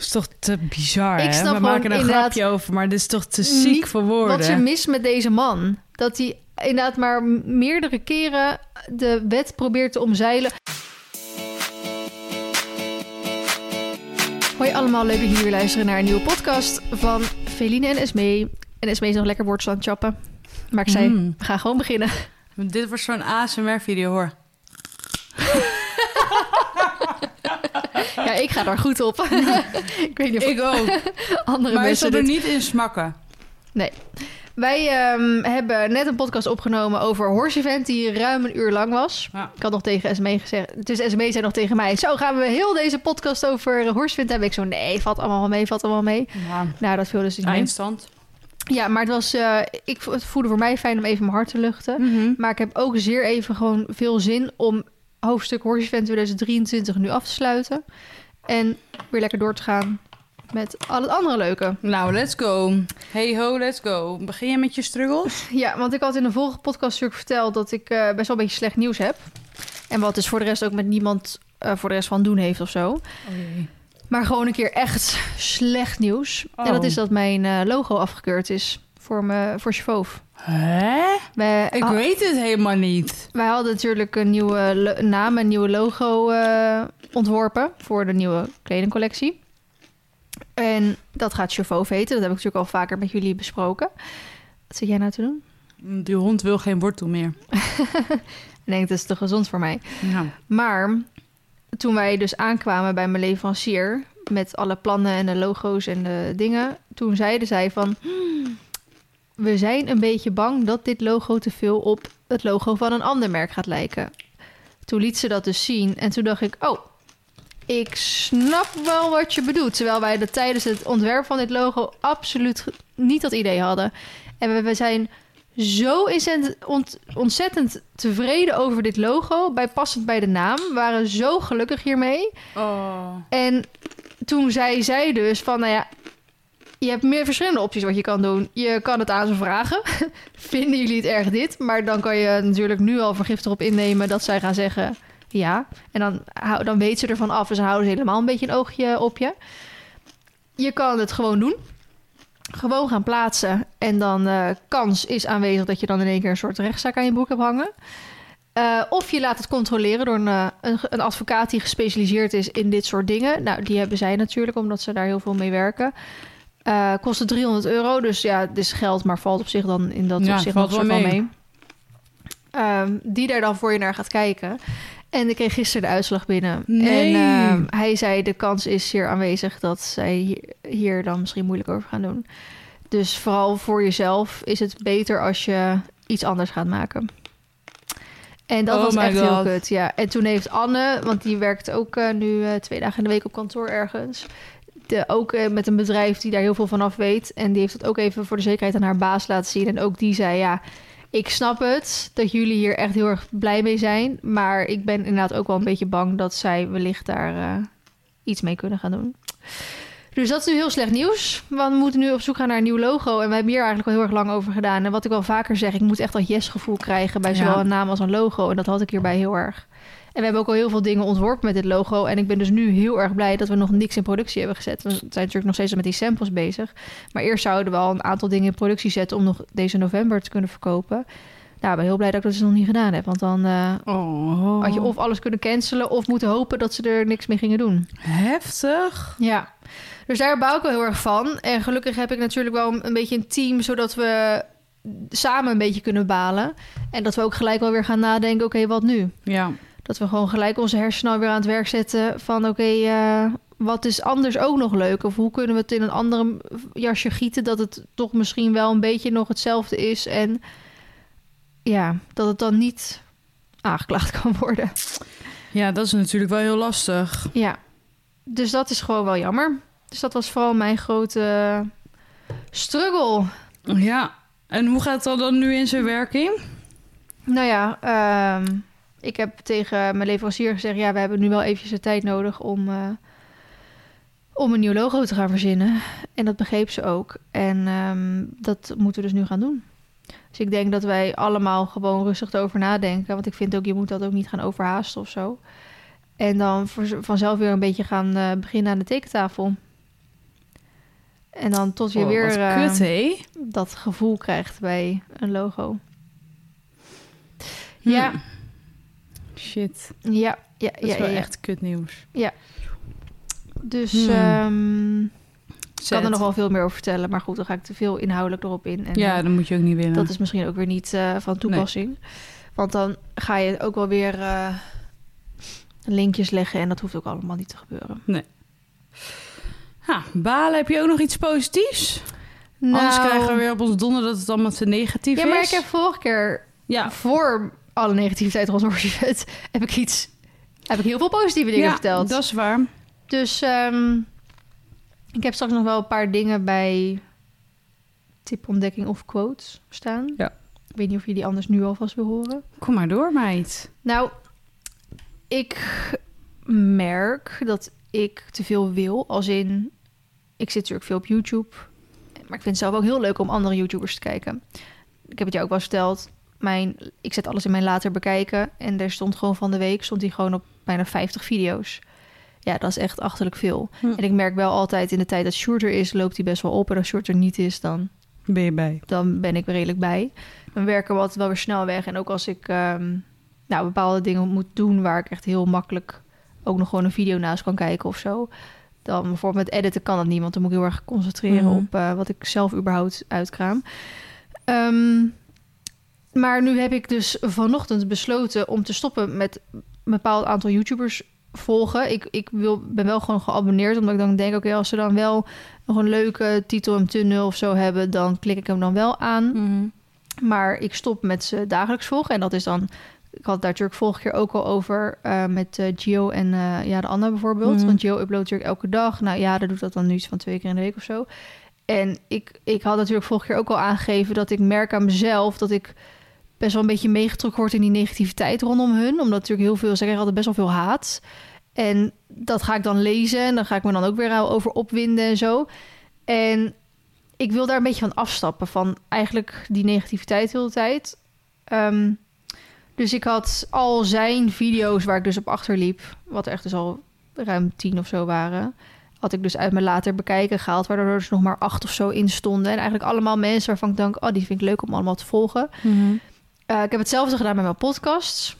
is toch te bizar, Ik hè? snap We maken er een grapje over, maar dit is toch te ziek voor woorden. Wat ze mis met deze man. Dat hij inderdaad maar meerdere keren de wet probeert te omzeilen. Hoi allemaal, leuk dat jullie weer luisteren naar een nieuwe podcast van Feline en Esmee. En Esmee is nog lekker woordjes aan het chappen. Maar ik zei, Mm. we gaan gewoon beginnen. Dit wordt zo'n ASMR-video, hoor. Ja, ik ga daar goed op. ik weet niet of Ik ook. andere maar ik mensen zal er niet in smakken. Wij ehm, hebben net een podcast opgenomen over Horse Event die ruim een uur lang was. Ja. Ik had nog tegen SME gezegd, dus SME zei nog tegen mij... Zo, gaan we heel deze podcast over Horse Event hebben? Ik zo, nee, valt allemaal wel mee, valt allemaal mee. Ja. Nou, dat viel dus niet mee. Eindstand. Ja, maar het was, eh, ik, het voelde voor mij fijn om even mijn hart te luchten. Mhm. Maar ik heb ook zeer even gewoon veel zin om hoofdstuk Horse Event 2023 nu af te sluiten. En weer lekker door te gaan met al het andere leuke. Nou, let's go. Hey ho, let's go. Begin je met je struggles? Ja, want ik had in de vorige podcast natuurlijk verteld dat ik eh, best wel een beetje slecht nieuws heb. En wat dus voor de rest ook met niemand eh, voor de rest van doen heeft of zo. Oh. Maar gewoon een keer echt slecht nieuws. En Oh. dat is dat mijn eh, logo afgekeurd is voor, me, voor. Hè? Wij, Ik ha- weet het helemaal niet. wij hadden natuurlijk een nieuwe naam, een nieuwe logo eh, ontworpen voor de nieuwe kledingcollectie. En dat gaat Chauffeur heten. Dat heb ik natuurlijk al vaker met jullie besproken. Wat zit jij nou te doen? Die hond wil geen wortel meer. Ik denk, dat is te gezond voor mij. Ja. Maar toen wij dus aankwamen bij mijn leverancier met alle plannen en de logo's en de dingen, toen zeiden zij van "Hmm, we zijn een beetje bang dat dit logo te veel op het logo van een ander merk gaat lijken. Toen liet ze dat dus zien en toen dacht ik, oh, ik snap wel wat je bedoelt. Terwijl wij dat tijdens het ontwerp van dit logo absoluut niet dat idee hadden. En we, we zijn zo ontzettend, ont- ontzettend tevreden over dit logo. Bij passend bij de naam. We waren zo gelukkig hiermee. Oh. En toen zei zij dus van, nou ja, je hebt meer verschillende opties wat je kan doen. Je kan het aan ze vragen. Vinden jullie het erg dit? Maar dan kan je natuurlijk nu al vergif erop innemen dat zij gaan zeggen ja. En dan, dan weet ze ervan af en ze houden ze helemaal een beetje een oogje op je. Je kan het gewoon doen. Gewoon gaan plaatsen. En dan eh, kans is aanwezig dat je dan in één keer een soort rechtszaak aan je broek hebt hangen. Eh, of je laat het controleren door een, eh, een advocaat die gespecialiseerd is in dit soort dingen. Nou, die hebben zij natuurlijk, omdat ze daar heel veel mee werken. Eh kost het 300 euro, dus ja, het is geld, maar valt op zich dan in dat Ja, opzicht nog soort mee. mee. Ehm, die daar dan voor je naar gaat kijken. En ik kreeg gisteren de uitslag binnen. Nee. En ehm, hij zei, de kans is zeer aanwezig dat zij hier, hier dan misschien moeilijk over gaan doen. Dus vooral voor jezelf is het beter als je iets anders gaat maken. En dat Oh was echt heel kut, ja. En toen heeft Anne, want die werkt ook eh, nu eh, twee dagen in de week op kantoor ergens. De, ook eh, met een bedrijf die daar heel veel van af weet. En die heeft het ook even voor de zekerheid aan haar baas laten zien. En ook die zei, ja, ik snap het dat jullie hier echt heel erg blij mee zijn. Maar ik ben inderdaad ook wel een beetje bang dat zij wellicht daar eh, iets mee kunnen gaan doen. Dus dat is nu heel slecht nieuws. Want we moeten nu op zoek gaan naar een nieuw logo. En we hebben hier eigenlijk al heel erg lang over gedaan. En wat ik wel vaker zeg, ik moet echt dat yes-gevoel krijgen bij Ja. zowel een naam als een logo. En dat had ik hierbij heel erg. En we hebben ook al heel veel dingen ontworpen met dit logo. En ik ben dus nu heel erg blij dat we nog niks in productie hebben gezet. We zijn natuurlijk nog steeds met die samples bezig. Maar eerst zouden we al een aantal dingen in productie zetten om nog deze november te kunnen verkopen. Nou, ik ben heel blij dat ik dat dus nog niet gedaan heb. Want dan eh, Oh. had je of alles kunnen cancelen of moeten hopen dat ze er niks mee gingen doen. Heftig. Ja, dus daar bouw ik wel heel erg van. En gelukkig heb ik natuurlijk wel een, een beetje een team, zodat we samen een beetje kunnen balen. En dat we ook gelijk wel weer gaan nadenken, oké, wat nu? Ja. Dat we gewoon gelijk onze hersenen weer aan het werk zetten van, oké, eh, wat is anders ook nog leuk? Of hoe kunnen we het in een andere jasje gieten, dat het toch misschien wel een beetje nog hetzelfde is en ja, dat het dan niet aangeklaagd kan worden. ja, dat is natuurlijk wel heel lastig. Ja, dus dat is gewoon wel jammer. Dus dat was vooral mijn grote struggle. Ja. En hoe gaat dat dan nu in zijn werking? Nou ja, ehm, ik heb tegen mijn leverancier gezegd... ja, we hebben nu wel eventjes de tijd nodig om, eh, om een nieuw logo te gaan verzinnen. En dat begreep ze ook. En ehm, dat moeten we dus nu gaan doen. Dus ik denk dat wij allemaal gewoon rustig erover nadenken. Want ik vind ook, je moet dat ook niet gaan overhaasten of zo. En dan voor- vanzelf weer een beetje gaan eh, beginnen aan de tekentafel. En dan tot je Oh, weer eh, kut, dat gevoel krijgt bij een logo. Hm. Ja, Shit, ja, ja, dat is ja, wel ja, ja. echt kut nieuws. Dus Hmm. ehm, ik kan er nog wel veel meer over vertellen. Maar goed, dan ga ik te veel inhoudelijk erop in. En Ja, eh, dan moet je ook niet willen. dat is misschien ook weer niet eh, van toepassing. Want dan ga je ook wel weer eh, linkjes leggen. En dat hoeft ook allemaal niet te gebeuren. Ha, balen, heb je ook nog iets positiefs? Anders krijgen we weer op ons donder dat het allemaal te negatief Nou. Ja, maar is. ik heb vorige keer, Ja, voor alle negativiteit rondom Orchid, heb ik iets... Heb ik heel veel positieve dingen ja, verteld. dat is waar. Dus ehm, ik heb straks nog wel een paar dingen bij tip ontdekking of quotes staan. Ja. Ik weet niet of je die anders nu alvast wil horen. Kom maar door, meid. Nou, ik merk dat ik te veel wil. Als in, ik zit natuurlijk veel op YouTube. Maar ik vind het zelf ook heel leuk om andere YouTubers te kijken. Ik heb het jou ook wel verteld. Mijn, ik zet alles in mijn later bekijken. En er stond gewoon van de week stond hij gewoon op bijna 50 video's. Ja, dat is echt achterlijk veel. Hm. En ik merk wel altijd in de tijd dat Shorter is, loopt hij best wel op. En als Shorter niet is, dan Ben je bij? dan ben ik redelijk bij. Dan werken we altijd wel weer snel weg. En ook als ik ehm, nou, bepaalde dingen moet doen waar ik echt heel makkelijk ook nog gewoon een video naast kan kijken of zo. Dan bijvoorbeeld met editen kan dat niet, want dan moet ik heel erg concentreren Mhm. op eh, wat ik zelf überhaupt uitkraam. Ehm, maar nu heb ik dus vanochtend besloten om te stoppen met een bepaald aantal YouTubers volgen. Ik, ik wil, ben wel gewoon geabonneerd, omdat ik dan denk, oké, als ze dan wel nog een leuke titel en tunnel of zo hebben, dan klik ik hem dan wel aan. Mhm. Maar ik stop met ze dagelijks volgen. En dat is dan... Ik had het daar natuurlijk vorige keer ook al over eh, met eh, Gio en eh ja, de Anna bijvoorbeeld. Mhm. Want Gio uploadt natuurlijk elke dag. Nou ja, dat doet dat dan nu iets van twee keer in de week of zo. En ik, ik had natuurlijk vorige keer ook al aangegeven dat ik merk aan mezelf dat ik best wel een beetje meegetrokken word in die negativiteit rondom hun. Omdat natuurlijk heel veel, ze altijd best wel veel haat. En dat ga ik dan lezen en dan ga ik me dan ook weer over opwinden en zo. En ik wil daar een beetje van afstappen. Van eigenlijk die negativiteit de hele tijd. Ehm, dus ik had al zijn video's waar ik dus op achterliep. Wat echt dus al ruim tien of zo waren. Had ik dus uit mijn later bekijken gehaald. Waardoor er dus nog maar acht of zo in stonden. En eigenlijk allemaal mensen waarvan ik denk... Oh, die vind ik leuk om allemaal te volgen. Mhm. Eh, ik heb hetzelfde gedaan met mijn podcasts.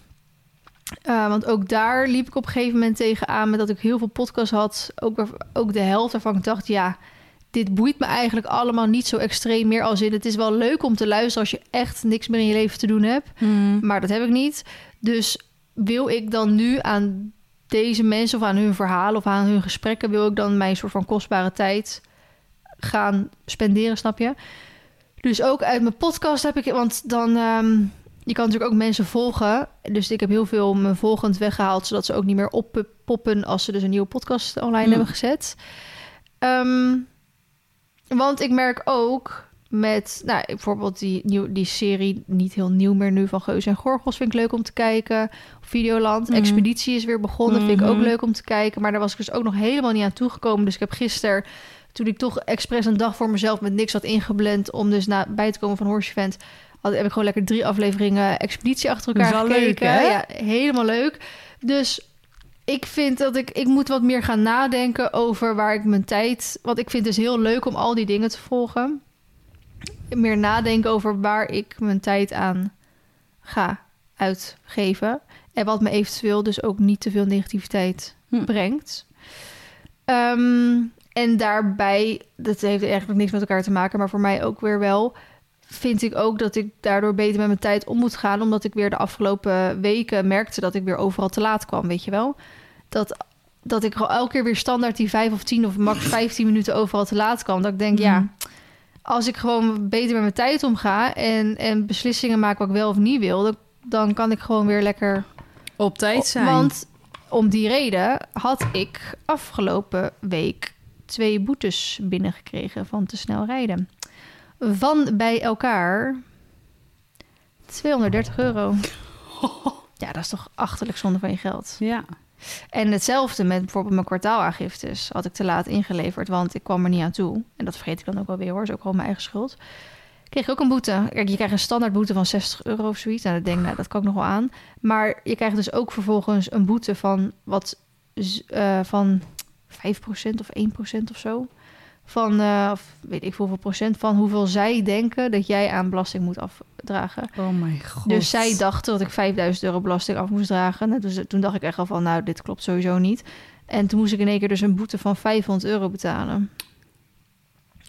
Eh, want ook daar liep ik op een gegeven moment tegenaan... met dat ik heel veel podcasts had. Ook, ook de helft waarvan ik dacht... ja, dit boeit me eigenlijk allemaal niet zo extreem meer. Als in, het is wel leuk om te luisteren... als je echt niks meer in je leven te doen hebt. Mhm. Maar dat heb ik niet. Dus wil ik dan nu aan deze mensen... of aan hun verhalen of aan hun gesprekken... wil ik dan mijn soort van kostbare tijd gaan spenderen, snap je? Dus ook uit mijn podcast heb ik... Want dan... ehm, je kan natuurlijk ook mensen volgen. Dus ik heb heel veel mijn volgend weggehaald... zodat ze ook niet meer oppoppen... als ze dus een nieuwe podcast online Hmm. hebben gezet. Ehm, want ik merk ook met... Nou, bijvoorbeeld die, nieuw, die serie... niet heel nieuw meer nu... van Geus en Gorgels vind ik leuk om te kijken. Videoland. Mhm. Expeditie is weer begonnen. Vind ik ook Mhm. leuk om te kijken. Maar daar was ik dus ook nog helemaal niet aan toegekomen. Dus ik heb gisteren toen ik toch expres een dag voor mezelf met niks had ingeblend om dus na, bij te komen van Horse Event, had, heb ik gewoon lekker drie afleveringen expeditie achter elkaar Dat is wel gekeken. leuk, hè? Ja, helemaal leuk. Dus ik vind dat ik, ik moet wat meer gaan nadenken over waar ik mijn tijd. Want ik vind het dus heel leuk om al die dingen te volgen. Meer nadenken over waar ik mijn tijd aan ga uitgeven. En wat me eventueel dus ook niet te veel negativiteit Hm. brengt. Ehm, en daarbij, dat heeft eigenlijk niks met elkaar te maken, maar voor mij ook weer wel. Vind ik ook dat ik daardoor beter met mijn tijd om moet gaan. Omdat ik weer de afgelopen weken merkte dat ik weer overal te laat kwam. Weet je wel? Dat, dat ik elke keer weer standaard die vijf of tien of max 15 minuten overal te laat kwam. Dat ik denk, ja, Mhm. als ik gewoon beter met mijn tijd omga en, en beslissingen maak wat ik wel of niet wil, dan, dan kan ik gewoon weer lekker Op tijd zijn. want om die reden had ik afgelopen week twee boetes binnengekregen van te snel rijden. Van bij elkaar 230 euro. Ja, dat is toch achterlijk zonde van je geld. Ja. En hetzelfde met bijvoorbeeld mijn kwartaalaangiftes had ik te laat ingeleverd, want ik kwam er niet aan toe. En dat vergeet ik dan ook wel weer hoor, is ook gewoon mijn eigen schuld. Kreeg ik ook een boete. Kijk, je krijgt een standaard boete van 60 euro of zoiets. En dan denk ik, nou, dat kan ik nog wel aan. Maar je krijgt dus ook vervolgens een boete van wat eh, van 5% of 1% of zo. Van, eh, of weet ik hoeveel procent van hoeveel zij denken dat jij aan belasting moet afdragen. Oh mijn god. Dus zij dachten dat ik 5000 euro belasting af moest dragen. Dus toen dacht ik echt al van, nou, dit klopt sowieso niet. En toen moest ik in één keer dus een boete van 500 euro betalen.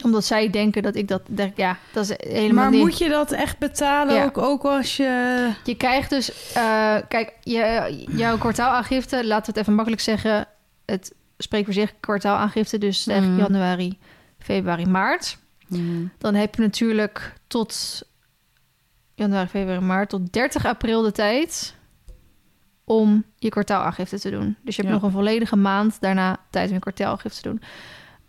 Omdat zij denken dat ik dat... Denk, ja, dat is helemaal Maar niet. moet je dat echt betalen Ja. ook, ook als je... Je krijgt dus... eh, kijk, je, jouw kwartaalaangifte, laten we het even makkelijk zeggen... Het spreekt voor zich, kwartaalaangifte. Dus zeg Mhm. januari, februari, maart. Dan heb je natuurlijk tot januari, februari, maart, tot 30 april de tijd om je kwartaalaangifte te doen. Dus je hebt Ja. nog een volledige maand daarna tijd om je kwartaalaangifte te doen.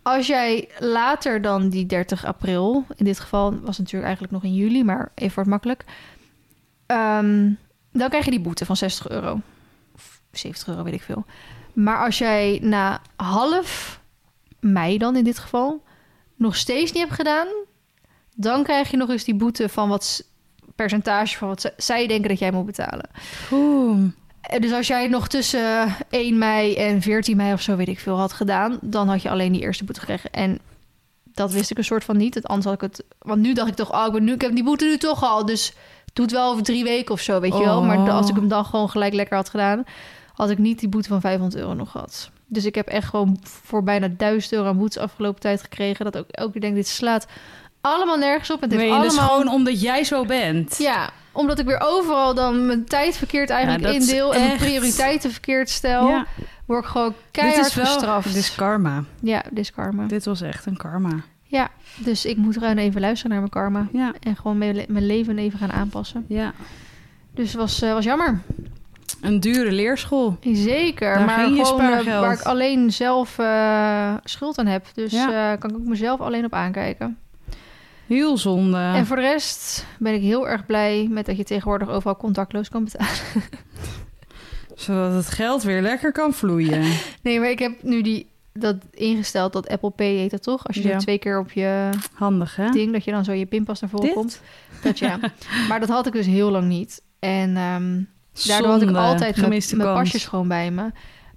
Als jij later dan die 30 april, in dit geval was het natuurlijk eigenlijk nog in juli, maar even voor het makkelijk, ehm, dan krijg je die boete van 60 euro. Of 70 euro, weet ik veel. Maar als jij na half mei dan in dit geval nog steeds niet hebt gedaan, dan krijg je nog eens die boete van wat percentage van wat zij denken dat jij moet betalen. Oeh. Eh, Dus als jij het nog tussen 1 mei en 14 mei of zo, weet ik veel, had gedaan, dan had je alleen die eerste boete gekregen. En dat wist ik een soort van niet. Het anders had ik het. Want nu dacht ik toch, oh, ik, ben nu, ik heb die boete nu toch al. Dus doe het wel over drie weken of zo, weet je wel. Maar Oh. als ik hem dan gewoon gelijk lekker had gedaan, had ik niet die boete van 500 euro nog gehad. Dus ik heb echt gewoon voor bijna 1000 euro aan boetes afgelopen tijd gekregen. Dat ook elke keer denk, dit slaat allemaal nergens op. En Nee, heeft dus allemaal... gewoon omdat jij zo bent. Ja, omdat ik weer overal dan mijn tijd verkeerd eigenlijk Ja, indeel... en mijn prioriteiten verkeerd stel... Ja. word ik gewoon Dit keihard is wel gestraft. Dit is karma. Ja, dit is karma. Dit was echt een karma. Ja, dus ik moet gewoon even luisteren naar mijn karma. Ja. En gewoon mijn leven even gaan aanpassen. Ja. Dus het was, eh, was jammer. Een dure leerschool. Zeker. Daar maar gewoon eh, waar ik alleen zelf eh, schuld aan heb. Dus Ja. eh, kan ik ook mezelf alleen op aankijken. Heel zonde. En voor de rest ben ik heel erg blij met dat je tegenwoordig overal contactloos kan betalen. Zodat het geld weer lekker kan vloeien. Nee, maar ik heb nu die, dat ingesteld, dat Apple Pay heet dat toch? Als je Ja. twee keer op je Handig, hè? ding, dat je dan zo je pinpas naar voren Dit? komt. Dat ja. maar dat had ik dus heel lang niet. En ehm, daardoor had ik altijd mijn, Gemiste mijn kans. pasjes gewoon bij me.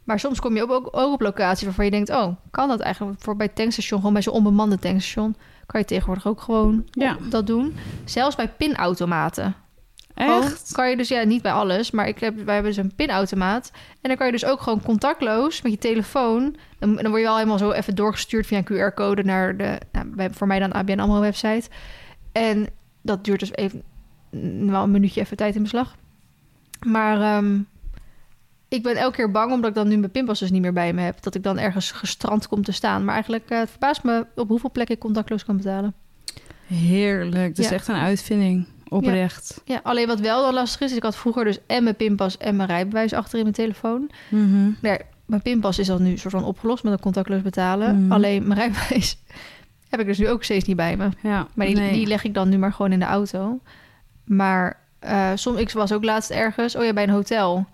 Maar soms kom je ook, ook, ook op locaties waarvan je denkt... oh, kan dat eigenlijk? Voor bij het tankstation, gewoon bij zo'n onbemande tankstation... kan je tegenwoordig ook gewoon Ja. dat doen. Zelfs bij pinautomaten. Echt? kan je dus, ja, niet bij alles, maar ik heb, wij hebben dus een pinautomaat. En dan kan je dus ook gewoon contactloos met je telefoon. En dan word je al helemaal zo even doorgestuurd via een QR-code naar de, nou, voor mij dan ABN AMRO website. En dat duurt dus even, wel een minuutje even tijd in beslag. Maar ehm, ik ben elke keer bang, omdat ik dan nu mijn pinpas dus niet meer bij me heb, dat ik dan ergens gestrand kom te staan. Maar eigenlijk eh, het verbaast me op hoeveel plekken ik contactloos kan betalen. Heerlijk. Dat is echt een uitvinding. Oprecht. Ja, alleen wat wel dan lastig is, is ik had vroeger dus en mijn pinpas en mijn rijbewijs achter in mijn telefoon. Mhm. Nou ja, mijn pinpas is dan nu soort van opgelost met een contactloos betalen. Mhm. Alleen mijn rijbewijs heb ik dus nu ook steeds niet bij me. Ja. Maar die, nee. die leg ik dan nu maar gewoon in de auto. Maar eh soms, ik was ook laatst ergens, oh ja, bij een hotel.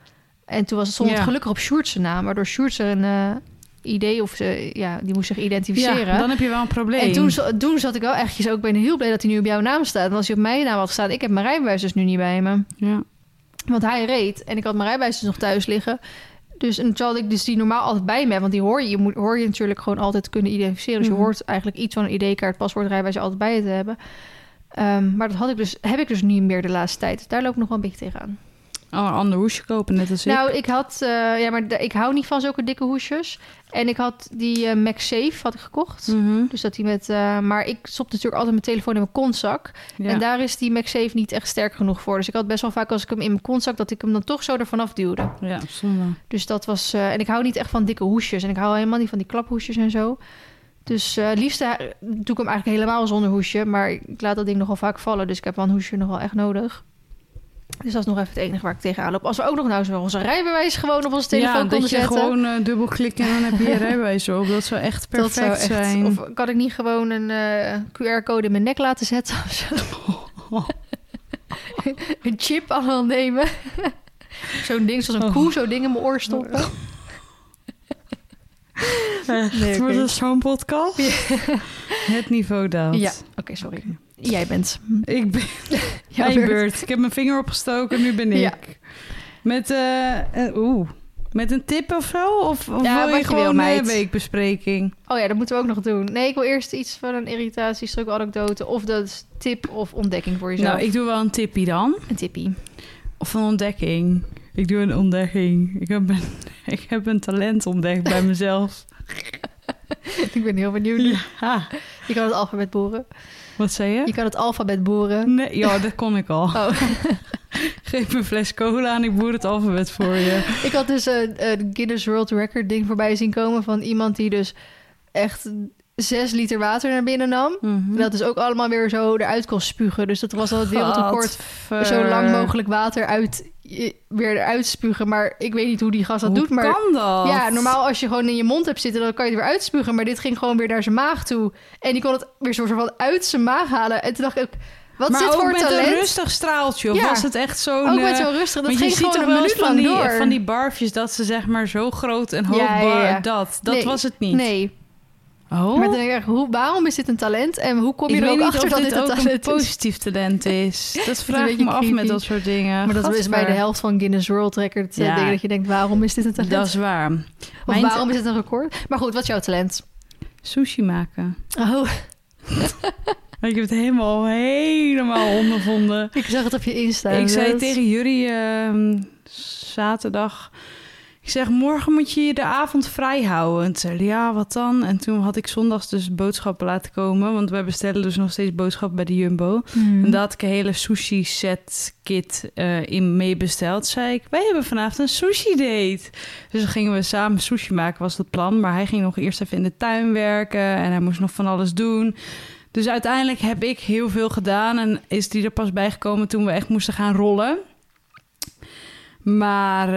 En toen was het stond Ja. gelukkig op Sjoerd's naam, waardoor Sjoerd's er een eh, idee of ze, ja, die moest zich identificeren. Ja, dan heb je wel een probleem. En toen, toen zat ik wel echt ook, ben heel blij dat hij nu op jouw naam staat. Want als hij op mijn naam had gestaan, ik heb mijn rijbewijs dus nu niet bij me. Ja. Want hij reed en ik had mijn rijbewijs dus nog thuis liggen. Dus en toen had ik dus die normaal altijd bij me. Want die hoor je, je moet, hoor je natuurlijk gewoon altijd kunnen identificeren. Dus Mhm. je hoort eigenlijk iets van een ID-kaart, paspoort, rijbewijs altijd bij je te hebben. Ehm, maar dat had ik dus, heb ik dus niet meer de laatste tijd. Dus daar loop ik nog wel een beetje tegenaan. Oh, een ander hoesje kopen, net als ik. Nou, ik had, eh, ja, maar ik hou niet van zulke dikke hoesjes. En ik had die eh MagSafe had ik gekocht. Mhm. Dus dat die met, eh, maar ik stop natuurlijk altijd mijn telefoon in mijn kontzak. Ja. En daar is die MagSafe niet echt sterk genoeg voor. Dus ik had best wel vaak als ik hem in mijn kontzak, dat ik hem dan toch zo ervan afduwde. ja, zonde. Dus dat was. en ik hou niet echt van dikke hoesjes. En ik hou helemaal niet van die klaphoesjes en zo. Dus het liefst eh, doe ik hem eigenlijk helemaal zonder hoesje. Maar ik laat dat ding nogal vaak vallen. Dus ik heb wel een hoesje nog wel echt nodig. Dus dat is nog even het enige waar ik tegenaan loop. Als we ook nog nou zo onze rijbewijs gewoon op onze telefoon ja, konden dat je zetten. gewoon eh, dubbelklikken en dan heb je je rijbewijs op. Dat zou echt perfect zou echt- zijn. Of kan ik niet gewoon een QR-code in mijn nek laten zetten of zo? een chip allemaal nemen. zo'n ding, zoals een Oh. koe, zo'n ding in mijn oor stoppen. Nee, oké. wordt het zo'n podcast? Het niveau daalt. Ja, oké, sorry. Jij bent. Ik ben mijn beurt. beurt. Ik heb mijn vinger opgestoken, nu ben ik. Ja. Met, eh, eh, oeh, Met een tip of zo? Of, of Ja, wil je gewoon wil, een weekbespreking? Oh ja, dat moeten we ook nog doen. Nee, ik wil eerst iets van een irritatie, stuk anekdote. Of dat is tip of ontdekking voor jezelf. Nou, ik doe wel een tippie dan. Een tippie. Of een ontdekking. Ik doe een ontdekking. Ik heb een, ik heb een talent ontdekt bij mezelf. ik ben heel benieuwd. Ja. Je kan het alfabet boren. Wat zei je? Je kan het alfabet boren. Nee, ja, dat kon ik al. Oh. Geef me een fles cola en ik boer het alfabet voor je. Ik had dus een een Guinness World Record ding voorbij zien komen van iemand die dus echt zes liter water naar binnen nam. En dat is ook allemaal weer zo eruit kon spugen. Dus dat was al het wereldrecord. Zo lang mogelijk water uit, weer eruit spugen. Maar ik weet niet hoe die gast dat Hoe doet. Maar kan dat? ja, normaal als je gewoon in je mond hebt zitten, dan kan je het weer uitspugen. Maar dit ging gewoon weer naar zijn maag toe. En die kon het weer soort van uit zijn maag halen. En toen dacht ik, wat maar dit ook voor met talent? een rustig straaltje. Of Ja. was het echt zo'n... ook met eh, zo rustig. Dat ging je ziet gewoon een minuut van die, door. van die barfjes dat ze zeg maar zo groot en hoog Ja. Dat, dat Nee, was het niet. Nee, Oh? maar dan denk ik echt, hoe, waarom is dit een talent? En hoe kom je ik er ook achter dat dit een ook een is? positief talent is. Dat een vraag ik me af met dat soort dingen. Maar dat is bij de helft van Guinness World Record. eh, Ja. Dingen dat je denkt, waarom is dit een talent? Dat is waar. of Mijn waarom is dit een record? Maar goed, wat is jouw talent? Sushi maken. Oh, Ik heb het helemaal, helemaal ondervonden. ik zag het op je Insta. Ik zei tegen jullie ehm, zaterdag... Ik zeg, morgen moet je je de avond vrij houden. En toen zei ja, wat dan? En toen had ik zondags dus boodschappen laten komen. Want wij bestellen dus nog steeds boodschappen bij de Jumbo. Hmm. En daar had ik een hele sushi set kit eh, in mee besteld. Zei ik, wij hebben vanavond een sushi date. Dus dan gingen we samen sushi maken, was het plan. Maar hij ging nog eerst even in de tuin werken. En hij moest nog van alles doen. Dus uiteindelijk heb ik heel veel gedaan. En is die er pas bijgekomen toen we echt moesten gaan rollen. Maar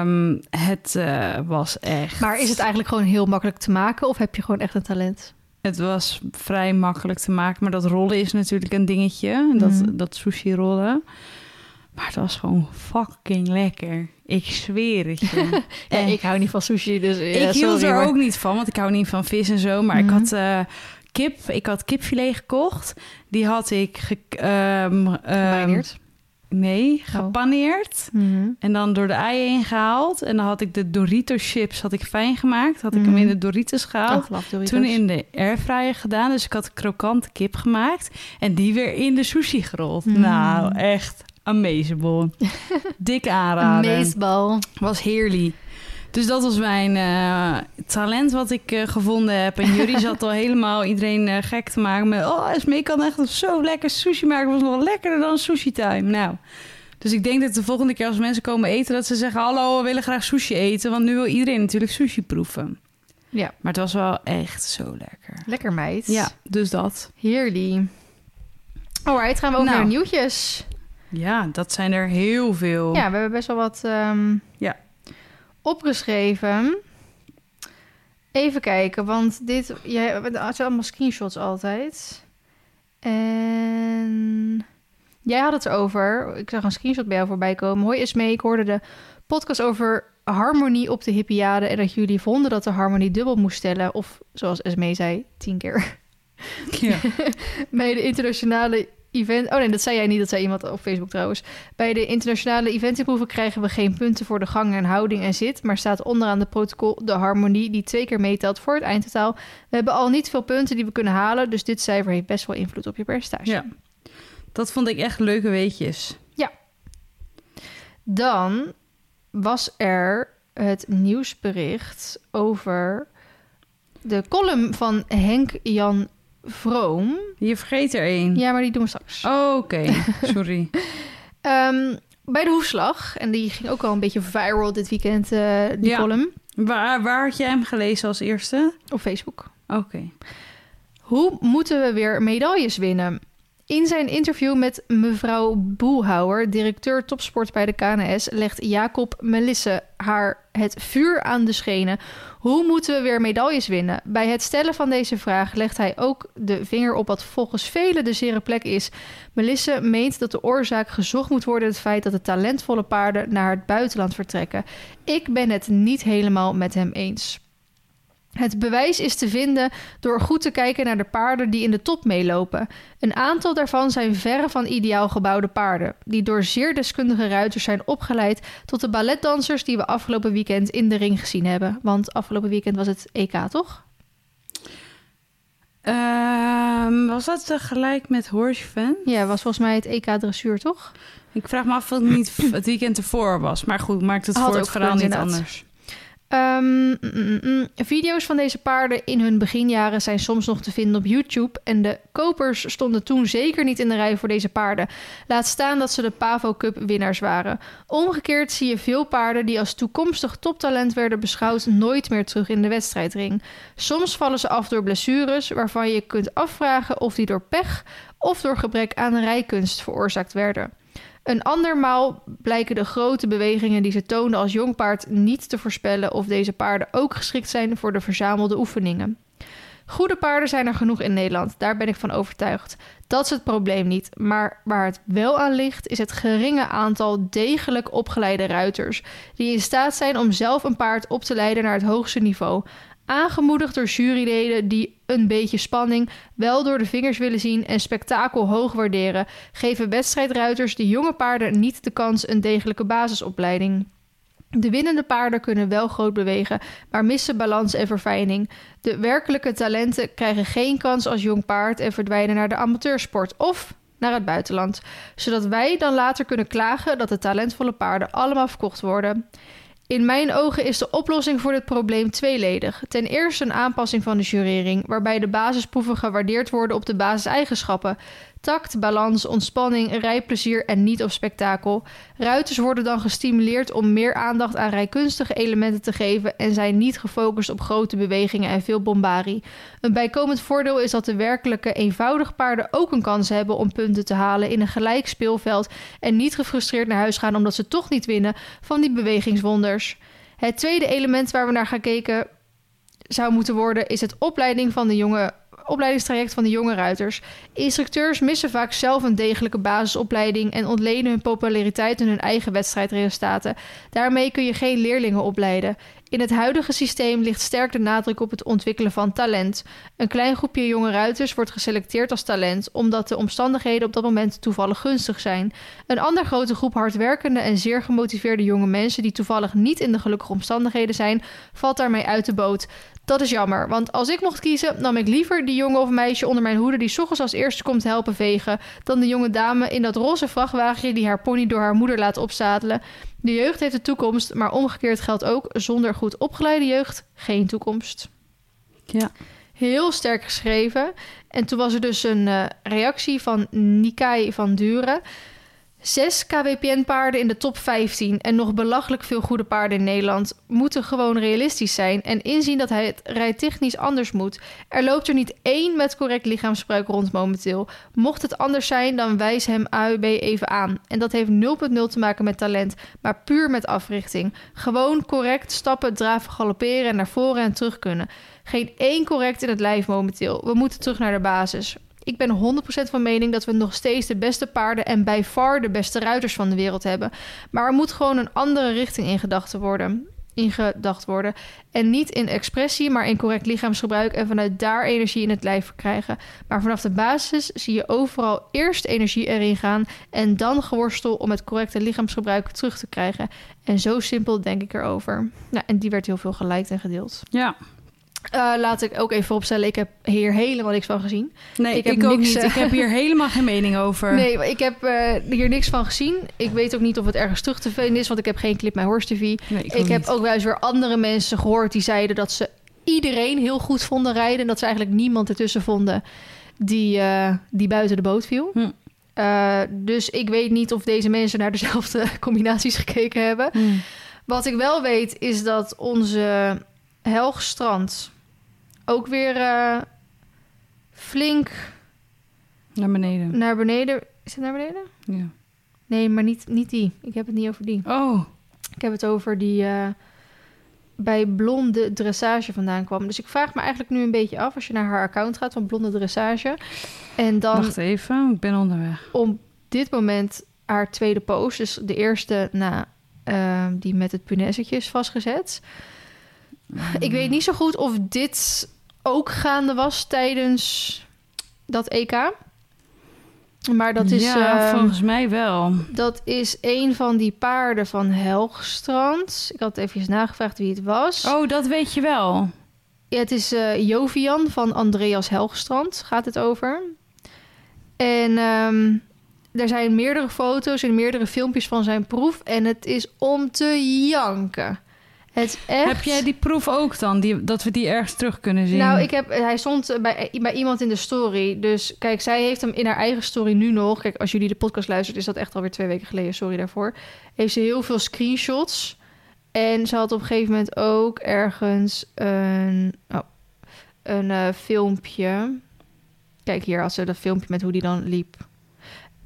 ehm, het eh, was echt... Maar is het eigenlijk gewoon heel makkelijk te maken? Of heb je gewoon echt een talent? Het was vrij makkelijk te maken, maar dat rollen is natuurlijk een dingetje. Dat, Mhm. dat sushi rollen. Maar het was gewoon fucking lekker. Ik zweer het je. Ja, ik hou niet van sushi, dus ja, ik hield sorry, er maar- ook niet van, want ik hou niet van vis en zo. Maar Mhm. ik had eh, kip, ik had kipfilet gekocht. Die had ik ge, ehm, ehm, Nee, Oh. gepaneerd. Mhm. En dan door de eieren heen gehaald. En dan had ik de Doritos chips had ik fijn gemaakt. Had ik Mhm. hem in de Doritos gehaald. Oh, Doritos. Toen in de airfryer gedaan. Dus ik had krokante kip gemaakt. En die weer in de sushi gerold. Mm. Nou, echt amazable. Dik aanraden. Meesbal. Was heerlijk. Dus dat was mijn eh, talent wat ik eh, gevonden heb. En jullie zat al helemaal iedereen eh, gek te maken met... Oh, Esmee kan echt zo lekker sushi maken. was nog lekkerder dan sushi time. Nou, dus ik denk dat de volgende keer als mensen komen eten... dat ze zeggen, hallo, we willen graag sushi eten. Want nu wil iedereen natuurlijk sushi proeven. Ja, Maar het was wel echt zo lekker. lekker meid. Ja, dus dat. Heerlijk. Alright, gaan we over Nou. naar nieuwtjes. Ja, dat zijn er heel veel. Ja, we hebben best wel wat ehm, Ja. Opgeschreven. Even kijken, want dit... Het zijn allemaal screenshots altijd. En... Jij had het erover. Ik zag een screenshot bij jou voorbij komen. Hoi Esmee, ik hoorde de podcast over harmonie op de hippiade... en dat jullie vonden dat de harmonie dubbel moest stellen. Of, zoals Esmee zei, tien keer. Ja. Bij de internationale event... Oh nee, dat zei jij niet. Dat zei iemand op Facebook trouwens. Bij de internationale eventinproeven krijgen we geen punten voor de gang en houding en zit... maar staat onderaan de protocol de harmonie die twee keer meetelt voor het eindtotaal. We hebben al niet veel punten die we kunnen halen... dus dit cijfer heeft best wel invloed op je percentage. ja. Dat vond ik echt leuke weetjes. Dan was er het nieuwsbericht over de column van Henk-Jan Vroom. Je vergeet er één. Ja, maar die doen we straks. Oh, Oké, sorry. Ehm, bij de hoefslag, en die ging ook al een beetje viral dit weekend, eh, die Ja. column, Waar, waar had jij hem gelezen als eerste? op Facebook. Oké. Hoe moeten we weer medailles winnen? In zijn interview met mevrouw Boelhouwer, directeur topsport bij de KNS, legt Jacob Melisse haar het vuur aan de schenen. Hoe moeten we weer medailles winnen? Bij het stellen van deze vraag legt hij ook de vinger op wat volgens velen de zere plek is. Melisse meent dat de oorzaak gezocht moet worden het feit dat de talentvolle paarden naar het buitenland vertrekken. Ik ben het niet helemaal met hem eens. Het bewijs is te vinden door goed te kijken naar de paarden die in de top meelopen. Een aantal daarvan zijn verre van ideaal gebouwde paarden, die door zeer deskundige ruiters zijn opgeleid tot de balletdansers die we afgelopen weekend in de ring gezien hebben. Want afgelopen weekend was het EK, toch? Ehm, was dat tegelijk met Horse Fan? Ja, was volgens mij het EK dressuur, toch? Ik vraag me af of het niet het weekend ervoor was. Maar goed, maakt het Had voor het verhaal niet anders. Mm. Video's van deze paarden in hun beginjaren zijn soms nog te vinden op YouTube. En de kopers stonden toen zeker niet in de rij voor deze paarden. Laat staan dat ze de Pavo Cup winnaars waren. Omgekeerd zie je veel paarden die als toekomstig toptalent werden beschouwd nooit meer terug in de wedstrijdring. Soms vallen ze af door blessures waarvan je kunt afvragen of die door pech of door gebrek aan rijkunst veroorzaakt werden. Een andermaal blijken de grote bewegingen die ze toonden als jong paard niet te voorspellen of deze paarden ook geschikt zijn voor de verzamelde oefeningen. Goede paarden zijn er genoeg in Nederland, daar ben ik van overtuigd. Dat is het probleem niet, maar waar het wel aan ligt is het geringe aantal degelijk opgeleide ruiters die in staat zijn om zelf een paard op te leiden naar het hoogste niveau. Aangemoedigd door juryleden die een beetje spanning wel door de vingers willen zien en spektakel hoog waarderen, geven wedstrijdruiters de jonge paarden niet de kans een degelijke basisopleiding. De winnende paarden kunnen wel groot bewegen, maar missen balans en verfijning. De werkelijke talenten krijgen geen kans als jong paard en verdwijnen naar de amateursport of naar het buitenland, zodat wij dan later kunnen klagen dat de talentvolle paarden allemaal verkocht worden. In mijn ogen is de oplossing voor dit probleem tweeledig. Ten eerste een aanpassing van de jurering, waarbij de basisproeven gewaardeerd worden op de basiseigenschappen: tact, balans, ontspanning, rijplezier en niet op spektakel. Ruiters worden dan gestimuleerd om meer aandacht aan rijkunstige elementen te geven en zijn niet gefocust op grote bewegingen en veel bombarie. Een bijkomend voordeel is dat de werkelijke eenvoudige paarden ook een kans hebben om punten te halen in een gelijk speelveld en niet gefrustreerd naar huis gaan omdat ze toch niet winnen van die bewegingswonders. Het tweede element waar we naar gekeken zou moeten worden is het opleiding van de jonge opleidingstraject van de jonge ruiters. Instructeurs missen vaak zelf een degelijke basisopleiding en ontlenen hun populariteit in hun eigen wedstrijdresultaten. Daarmee kun je geen leerlingen opleiden. In het huidige systeem ligt sterk de nadruk op het ontwikkelen van talent. Een klein groepje jonge ruiters wordt geselecteerd als talent omdat de omstandigheden op dat moment toevallig gunstig zijn. Een ander grote groep hardwerkende en zeer gemotiveerde jonge mensen die toevallig niet in de gelukkige omstandigheden zijn, valt daarmee uit de boot. Dat is jammer, want als ik mocht kiezen, nam ik liever die jongen of meisje onder mijn hoede die 's ochtends als eerste komt helpen vegen, dan de jonge dame in dat roze vrachtwagentje die haar pony door haar moeder laat opzadelen. De jeugd heeft de toekomst, maar omgekeerd geldt ook: zonder goed opgeleide jeugd geen toekomst. Ja. Heel sterk geschreven. En toen was er dus een eh, reactie van Nikai van Duren. Zes KWPN-paarden in de top 15 en nog belachelijk veel goede paarden in Nederland moeten gewoon realistisch zijn en inzien dat hij het rijtechnisch anders moet. Er loopt er niet één met correct lichaamsgebruik rond momenteel. Mocht het anders zijn, dan wijs hem AUB even aan. En dat heeft 0.0 te maken met talent, maar puur met africhting. Gewoon correct stappen, draven, galopperen en naar voren en terug kunnen. Geen één correct in het lijf momenteel. We moeten terug naar de basis. Ik ben 100% van mening dat we nog steeds de beste paarden en bij far de beste ruiters van de wereld hebben. Maar er moet gewoon een andere richting in gedachten worden. Ingedacht worden. En niet in expressie, maar in correct lichaamsgebruik en vanuit daar energie in het lijf verkrijgen. Maar vanaf de basis zie je overal eerst energie erin gaan en dan geworstel om het correcte lichaamsgebruik terug te krijgen. En zo simpel denk ik erover. Nou, en die werd heel veel geliked en gedeeld. Ja. Uh, laat ik ook even opstellen, ik heb hier helemaal niks van gezien. Nee, Ik ik, heb ook niks, niet. eh, Ik heb hier helemaal geen mening over. Nee, ik heb eh, hier niks van gezien. Ik weet ook niet of het ergens terug te vinden is, want ik heb geen clip bij Horse TV. Nee, Ik, heb niet. ook wel eens weer andere mensen gehoord die zeiden dat ze iedereen heel goed vonden rijden. En dat ze eigenlijk niemand ertussen vonden die, eh, die buiten de boot viel. Hm. Eh, dus ik weet niet of deze mensen naar dezelfde combinaties gekeken hebben. Hmm. Wat ik wel weet is dat onze Helgstrand ook weer eh, flink Naar beneden. naar beneden. Is het naar beneden? Ja. Nee, maar niet, niet die. Ik heb het niet over die. Oh, Ik heb het over die eh, bij Blonde Dressage vandaan kwam. Dus ik vraag me eigenlijk nu een beetje af als je naar haar account gaat van Blonde Dressage. En dan wacht even. Ik ben onderweg. op dit moment haar tweede post, dus de eerste na eh, die met het punaisetje is vastgezet. Ik weet niet zo goed of dit ook gaande was tijdens dat EK. Maar dat is, ja, ehm, volgens mij wel. dat is een van die paarden van Helgstrand. Ik had even nagevraagd wie het was. Oh, dat weet je wel. Ja, het is eh, Jovian van Andreas Helgstrand, gaat het over. En ehm, er zijn meerdere foto's en meerdere filmpjes van zijn proef. En het is om te janken. Het is echt... Heb jij die proef ook dan? Die, dat we die ergens terug kunnen zien? Nou, ik heb, hij stond bij, bij iemand in de story. Dus kijk, zij heeft hem in haar eigen story nu nog. Kijk, als jullie de podcast luistert, is dat echt alweer twee weken geleden. Sorry daarvoor. Heeft ze heel veel screenshots. En ze had op een gegeven moment ook ergens een, oh, een eh, filmpje. Kijk, hier had ze dat filmpje met hoe die dan liep.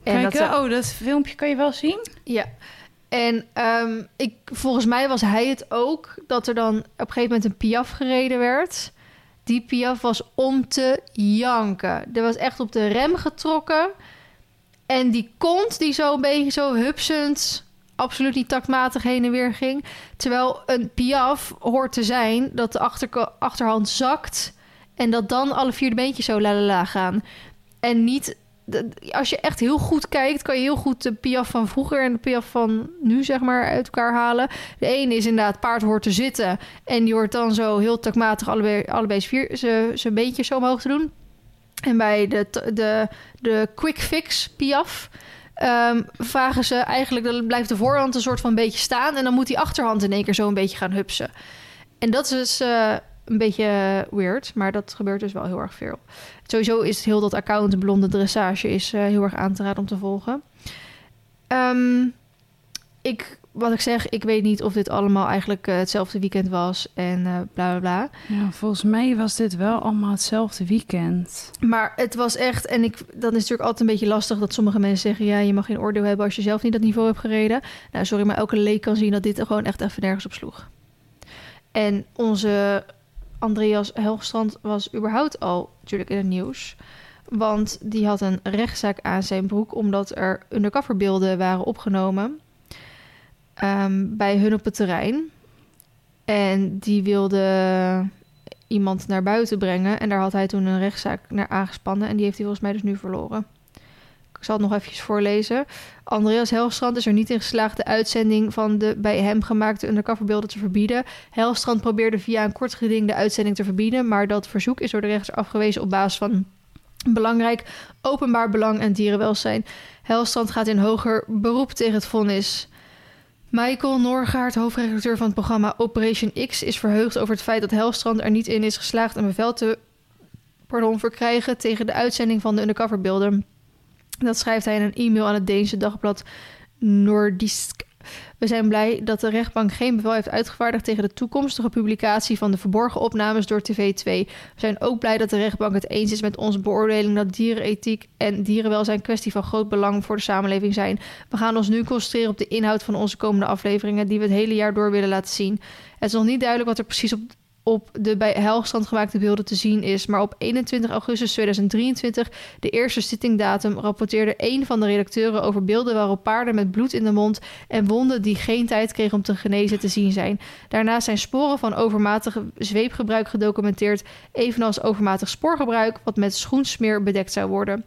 En Kijk, dat oh, dat filmpje kan je wel zien? ja. En ehm, ik, volgens mij was hij het ook dat er dan op een gegeven moment een piaf gereden werd. Die piaf was om te janken. Er was echt op de rem getrokken. En die kont die zo een beetje zo hupsend, absoluut niet taktmatig heen en weer ging. Terwijl een piaf hoort te zijn dat de achterko- achterhand zakt. En dat dan alle vier de beentjes zo la la la gaan. En niet als je echt heel goed kijkt, kan je heel goed de piaf van vroeger en de piaf van nu, zeg maar, uit elkaar halen. De ene is inderdaad, paard hoort te zitten. En die hoort dan zo heel takmatig allebei, allebei zijn beentjes zo omhoog te doen. En bij de, de, de quick fix piaf ehm, vragen ze eigenlijk, dan blijft de voorhand een soort van beetje staan. En dan moet die achterhand in één keer zo een beetje gaan hupsen. En dat is eh, een beetje weird, maar dat gebeurt dus wel heel erg veel. Sowieso is heel dat account Blonde Dressage is eh, heel erg aan te raden om te volgen. Ehm, ik, wat ik zeg, ik weet niet of dit allemaal eigenlijk eh, hetzelfde weekend was en eh bla bla bla. Ja, volgens mij was dit wel allemaal hetzelfde weekend. Maar het was echt, en ik, dan is het natuurlijk altijd een beetje lastig dat sommige mensen zeggen: ja, je mag geen oordeel hebben als je zelf niet dat niveau hebt gereden. Nou, sorry, maar elke leek kan zien dat dit er gewoon echt even nergens op sloeg. En onze Andreas Helgstrand was überhaupt al natuurlijk in het nieuws. Want die had een rechtszaak aan zijn broek omdat er undercoverbeelden waren opgenomen ehm, bij hun op het terrein. En die wilde iemand naar buiten brengen. En daar had hij toen een rechtszaak naar aangespannen. En die heeft hij volgens mij dus nu verloren. Ik zal het nog eventjes voorlezen. Andreas Helstrand is er niet in geslaagd de uitzending van de bij hem gemaakte undercoverbeelden te verbieden. Helstrand probeerde via een kort geding de uitzending te verbieden, maar dat verzoek is door de rechter afgewezen op basis van belangrijk openbaar belang en dierenwelzijn. Helstrand gaat in hoger beroep tegen het vonnis. Michael Norgaard, hoofdredacteur van het programma Operation X, is verheugd over het feit dat Helstrand er niet in is geslaagd een bevel te pardon, verkrijgen tegen de uitzending van de undercoverbeelden. Dat schrijft hij in een e-mail aan het Deense dagblad Nordisk. We zijn blij dat de rechtbank geen bevel heeft uitgevaardigd tegen de toekomstige publicatie van de verborgen opnames door TV2. We zijn ook blij dat de rechtbank het eens is met onze beoordeling dat dierenethiek en dierenwelzijn kwestie van groot belang voor de samenleving zijn. We gaan ons nu concentreren op de inhoud van onze komende afleveringen die we het hele jaar door willen laten zien. Het is nog niet duidelijk wat er precies op op de bij Helgstrand gemaakte beelden te zien is. Maar op 21 augustus 2023, de eerste zittingdatum, rapporteerde een van de redacteuren over beelden waarop paarden met bloed in de mond en wonden die geen tijd kregen om te genezen te zien zijn. Daarnaast zijn sporen van overmatig zweepgebruik gedocumenteerd, evenals overmatig spoorgebruik, wat met schoensmeer bedekt zou worden.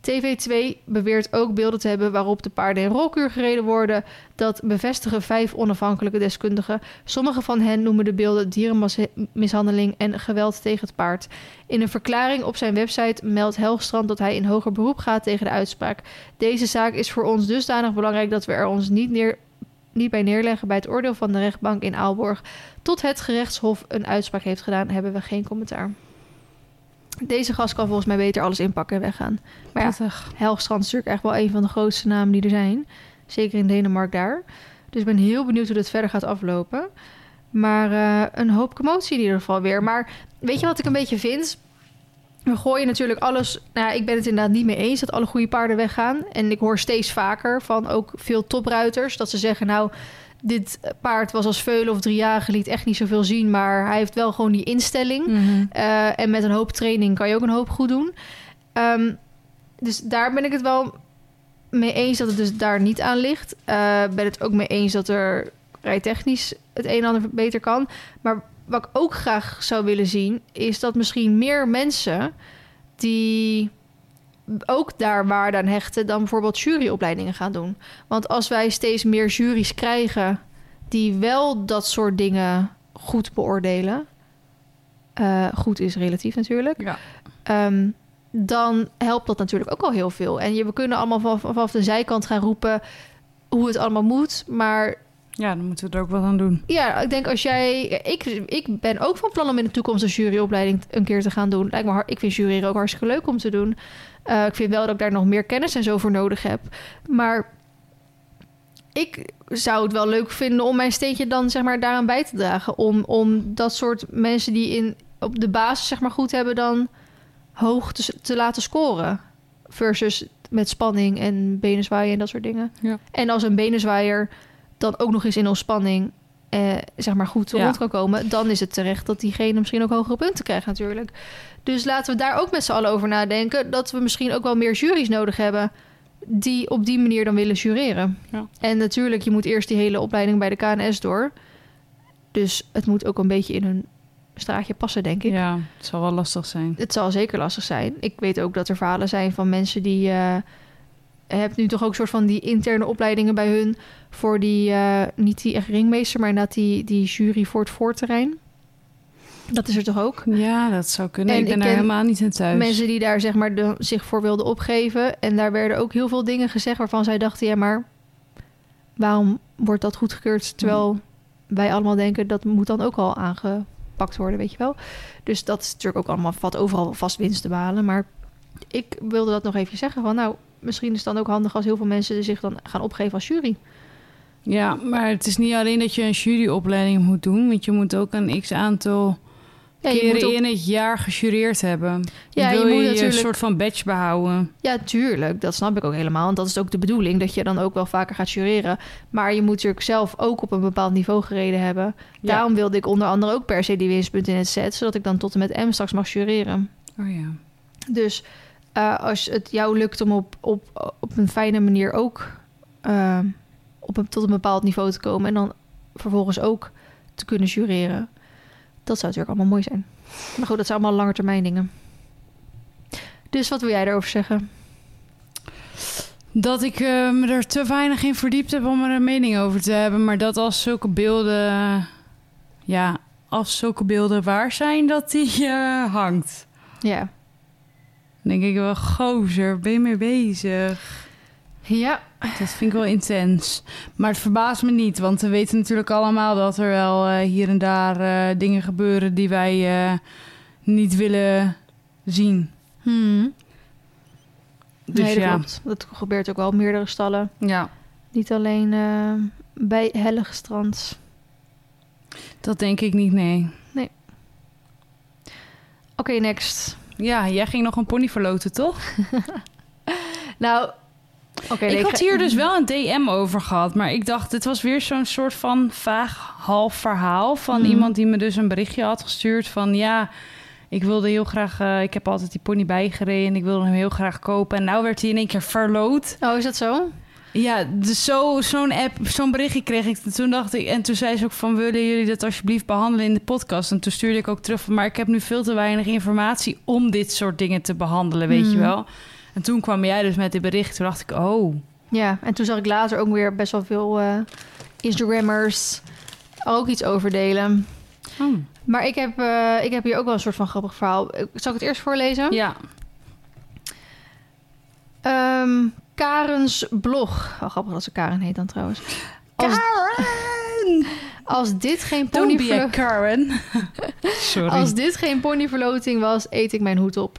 TV2 beweert ook beelden te hebben waarop de paarden in rolkuur gereden worden. Dat bevestigen vijf onafhankelijke deskundigen. Sommige van hen noemen de beelden dierenmishandeling en geweld tegen het paard. In een verklaring op zijn website meldt Helgstrand dat hij in hoger beroep gaat tegen de uitspraak. Deze zaak is voor ons dusdanig belangrijk dat we er ons niet, niet bij neerleggen bij het oordeel van de rechtbank in Aalborg. Tot het gerechtshof een uitspraak heeft gedaan, hebben we geen commentaar. Deze gast kan volgens mij beter alles inpakken en weggaan. Maar ja, Prettig. Helgstrand is natuurlijk echt wel een van de grootste namen die er zijn. Zeker in Denemarken daar. Dus ik ben heel benieuwd hoe dit verder gaat aflopen. Maar eh, een hoop commotie in ieder geval weer. Maar weet je wat ik een beetje vind? We gooien natuurlijk alles... Nou, ik ben het inderdaad niet mee eens dat alle goede paarden weggaan. En ik hoor steeds vaker van ook veel topruiters... dat ze zeggen, nou, dit paard was als veulen of driejarige... liet echt niet zoveel zien, maar hij heeft wel gewoon die instelling... Mhm. Uh, en met een hoop training kan je ook een hoop goed doen. Um, dus daar ben ik het wel mee eens dat het dus daar niet aan ligt. Uh, ben het ook mee eens dat er rijtechnisch het een en ander beter kan. Maar wat ik ook graag zou willen zien, is dat misschien meer mensen die ook daar waarde aan hechten, dan bijvoorbeeld juryopleidingen gaan doen. Want als wij steeds meer juries krijgen die wel dat soort dingen goed beoordelen, eh, goed is relatief natuurlijk, Ja. Ehm, dan helpt dat natuurlijk ook al heel veel. En je, we kunnen allemaal vanaf, vanaf de zijkant gaan roepen hoe het allemaal moet. Maar ja, dan moeten we er ook wat aan doen. ja, ik denk als jij... Ik, ik ben ook van plan om in de toekomst een juryopleiding een keer te gaan doen. Lijkt me, ik vind jureren ook hartstikke leuk om te doen. Eh, ik vind wel dat ik daar nog meer kennis en zo voor nodig heb. Maar ik zou het wel leuk vinden om mijn steentje dan zeg maar daaraan bij te dragen. Om, om dat soort mensen die in, op de basis zeg maar goed hebben dan hoog te, te laten scoren. Versus met spanning en benen zwaaien en dat soort dingen. Ja. En als een benenzwaaier dan ook nog eens in ontspanning eh, zeg maar goed Ja. rond kan komen, dan is het terecht dat diegene misschien ook hogere punten krijgt natuurlijk. Dus laten we daar ook met z'n allen over nadenken dat we misschien ook wel meer juries nodig hebben die op die manier dan willen jureren. Ja. En natuurlijk, je moet eerst die hele opleiding bij de KNS door. Dus het moet ook een beetje in hun straatje passen, denk ik. Ja, het zal wel lastig zijn. Het zal zeker lastig zijn. Ik weet ook dat er verhalen zijn van mensen die... eh hebt nu toch ook soort van die interne opleidingen bij hun... voor die, eh, niet die echt ringmeester... maar inderdaad die, die jury voor het voorterrein. Dat is er toch ook? Ja, dat zou kunnen. En ik ben ik daar helemaal niet in thuis. Mensen die daar zeg maar de, zich voor wilden opgeven. En daar werden ook heel veel dingen gezegd waarvan zij dachten: ja, maar waarom wordt dat goedgekeurd? Terwijl wij allemaal denken dat moet dan ook al aangepakt worden, weet je wel. Dus dat is natuurlijk ook allemaal valt overal vast winst te behalen. Maar ik wilde dat nog even zeggen: van nou, misschien is het dan ook handig als heel veel mensen zich dan gaan opgeven als jury. Ja, maar het is niet alleen dat je een juryopleiding moet doen, want je moet ook een x aantal Ja, je keren ook, in het jaar gejureerd hebben. Ja, Wil je moet je natuurlijk- een soort van badge behouden. ja, tuurlijk, dat snap ik ook helemaal. Want dat is ook de bedoeling dat je dan ook wel vaker gaat jureren. Maar je moet natuurlijk zelf ook op een bepaald niveau gereden hebben. Ja. Daarom wilde ik onder andere ook per se die winstpunten in het set, zodat ik dan tot en met M straks mag jureren. Oh ja. Dus eh, als het jou lukt om op, op, op een fijne manier ook eh, op een, tot een bepaald niveau te komen en dan vervolgens ook te kunnen jureren, dat zou natuurlijk allemaal mooi zijn. Maar goed, dat zijn allemaal lange termijn dingen. Dus wat wil jij daarover zeggen? Dat ik eh, me er te weinig in verdiept heb om er een mening over te hebben. Maar dat als zulke beelden... Ja, als zulke beelden waar zijn, dat die eh, hangt. Ja. Dan denk ik wel, gozer, ben je mee bezig? Ja, Dat vind ik wel intens. Maar het verbaast me niet, want we weten natuurlijk allemaal dat er wel eh, hier en daar eh, dingen gebeuren die wij eh, niet willen zien. Hmm. Dus nee, dat ja. klopt. Dat gebeurt ook wel op meerdere stallen. ja, Niet alleen bij Hellige Strand. dat denk ik niet, nee. Oké, next. Ja, jij ging nog een pony verloten, toch? Nou, oké. nee, ik had hier dus wel een DM over gehad, maar ik dacht, het was weer zo'n soort van vaag half verhaal van Mhm. iemand die me dus een berichtje had gestuurd van ja, ik wilde heel graag, eh, ik heb altijd die pony bijgereden en ik wilde hem heel graag kopen en nou werd hij in één keer verloot. Oh, is dat zo? Ja, dus zo, zo'n app, zo'n berichtje kreeg ik. Toen dacht ik, en toen zei ze ook van, willen jullie dat alsjeblieft behandelen in de podcast? En toen stuurde ik ook terug van, maar ik heb nu veel te weinig informatie om dit soort dingen te behandelen, weet je Hmm. wel? En toen kwam jij dus met dit bericht. Toen dacht ik, oh, Ja, en toen zag ik later ook weer best wel veel eh, Instagrammers ook iets over delen. oh. Maar ik heb, eh, ik heb hier ook wel een soort van grappig verhaal. Eh, Zal ik het eerst voorlezen? ja. Ehm, Karens blog. Oh, grappig dat ze Karen heet dan trouwens. Als, Karen! als dit geen Don't be a ponyverlo- Karen. Sorry. Als dit geen ponyverloting was, eet ik mijn hoed op.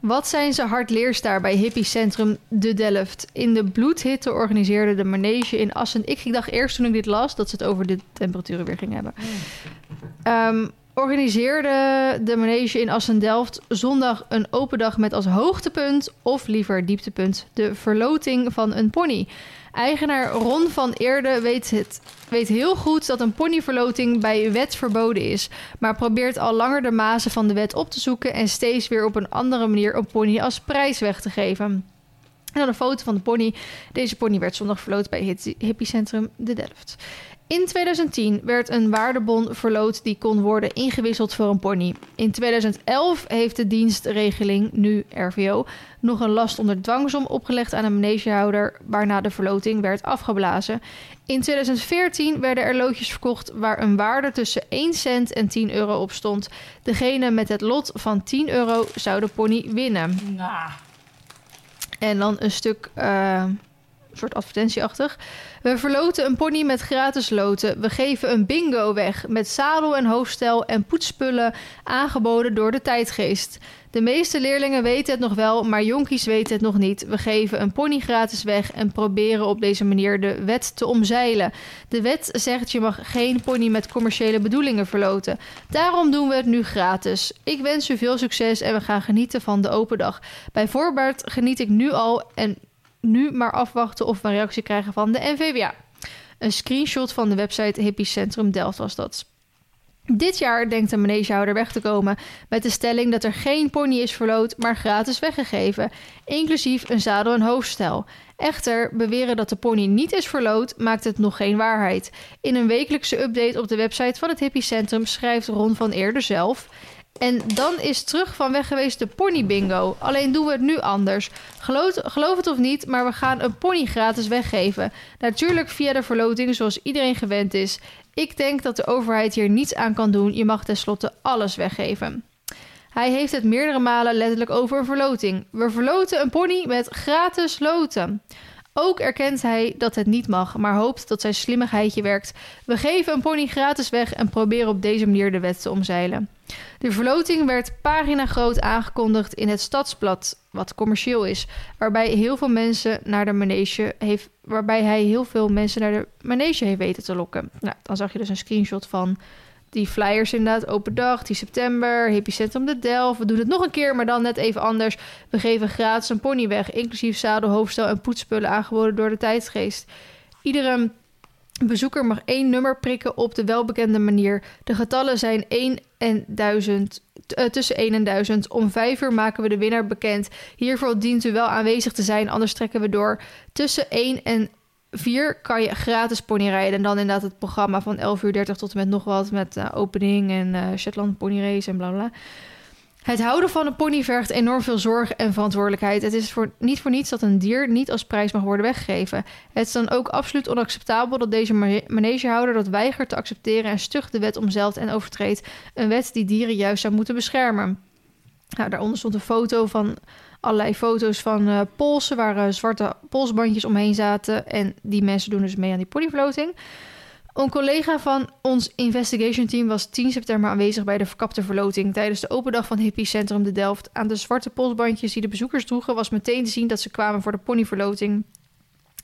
Wat zijn ze hard leerstaar bij hippiecentrum De Delft. In de bloedhitte organiseerde de manege in Assen... Ik dacht eerst toen ik dit las dat ze het over de temperaturen weer gingen hebben. Ehm, organiseerde de manege in Assen-Delft zondag een open dag met als hoogtepunt... of liever dieptepunt, de verloting van een pony. Eigenaar Ron van Eerde weet, het, weet heel goed dat een ponyverloting bij wet verboden is maar probeert al langer de mazen van de wet op te zoeken en steeds weer op een andere manier een pony als prijs weg te geven. En dan een foto van de pony. Deze pony werd zondag verloot bij het hippiecentrum De Delft. In 2010 werd een waardebon verloot die kon worden ingewisseld voor een pony. In 2011 heeft de dienstregeling, nu RVO, nog een last onder dwangsom opgelegd aan een manegehouder, waarna de verloting werd afgeblazen. In 2014 werden er loodjes verkocht waar een waarde tussen 1 cent en 10 euro op stond. Degene met het lot van 10 euro zou de pony winnen. Nou, En dan een stuk, eh, soort advertentieachtig. We verloten een pony met gratis loten. We geven een bingo weg met zadel en hoofdstel en poetsspullen aangeboden door de tijdgeest. De meeste leerlingen weten het nog wel, maar jonkies weten het nog niet. We geven een pony gratis weg en proberen op deze manier de wet te omzeilen. De wet zegt je mag geen pony met commerciële bedoelingen verloten. Daarom doen we het nu gratis. Ik wens u veel succes en we gaan genieten van de open dag. Bij voorbaat geniet ik nu al en nu maar afwachten of we een reactie krijgen van de NVWA. Een screenshot van de website Hippie Centrum Delft was dat. Dit jaar denkt de manegehouder weg te komen met de stelling dat er geen pony is verloot, maar gratis weggegeven, inclusief een zadel en hoofdstel. Echter, beweren dat de pony niet is verloot, maakt het nog geen waarheid. In een wekelijkse update op de website van het Hippie Centrum schrijft Ron van Eerder zelf... En dan is terug van weg geweest de pony bingo. Alleen doen we het nu anders. Geloof, het of niet, maar we gaan een pony gratis weggeven. Natuurlijk via de verloting zoals iedereen gewend is. Ik denk dat de overheid hier niets aan kan doen. Je mag tenslotte alles weggeven. Hij heeft het meerdere malen letterlijk over een verloting. We verloten een pony met gratis loten. Ook erkent hij dat het niet mag, maar hoopt dat zijn slimmigheidje werkt. We geven een pony gratis weg en proberen op deze manier de wet te omzeilen. De verloting werd pagina groot aangekondigd in het Stadsblad, wat commercieel is, waarbij heel veel mensen naar de manege heeft, waarbij hij heel veel mensen naar de manege heeft weten te lokken. Nou, dan zag je dus een screenshot van die flyers inderdaad, open dag, 10 september, Hippie de Delft. We doen het nog een keer, maar dan net even anders. We geven gratis een pony weg, inclusief zadel, hoofdstel en poetsspullen aangeboden door de tijdsgeest. Iedere bezoeker mag één nummer prikken op de welbekende manier. De getallen zijn 1 en 1000, eh, tussen 1 en 1000. Om 5 uur maken we de winnaar bekend. Hiervoor dient u wel aanwezig te zijn, anders trekken we door. Tussen 1 en 4 kan je gratis pony rijden. En dan inderdaad het programma van 11 uur 30 tot en met nog wat. Met eh, opening en eh Shetland pony race en bla bla. Het houden van een pony vergt enorm veel zorg en verantwoordelijkheid. Het is voor, niet voor niets dat een dier niet als prijs mag worden weggegeven. Het is dan ook absoluut onacceptabel dat deze ma- manegehouder dat weigert te accepteren en stug de wet omzeilt en overtreedt. Een wet die dieren juist zou moeten beschermen. Nou, daaronder stond een foto van allerlei foto's van eh, polsen waar eh, zwarte polsbandjes omheen zaten. En die mensen doen dus mee aan die ponyvloting. Een collega van ons investigation team was 10 september aanwezig bij de verkapte verloting tijdens de open dag van Hippie Centrum de Delft. Aan de zwarte polsbandjes die de bezoekers droegen was meteen te zien dat ze kwamen voor de ponyverloting.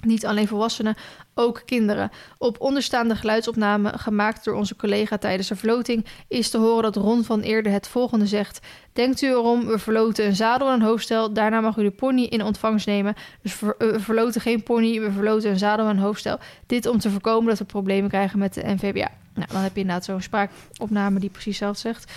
Niet alleen volwassenen, ook kinderen. Op onderstaande geluidsopname, gemaakt door onze collega tijdens de verloting, is te horen dat Ron van Eerde het volgende zegt. Denkt u erom, we verloten een zadel en een hoofdstel, daarna mag u de pony in ontvangst nemen. Dus eh, we verloten geen pony, we verloten een zadel en een hoofdstel. Dit om te voorkomen dat we problemen krijgen met de NVBA. Nou, dan heb je inderdaad zo'n spraakopname die precies zelf zegt.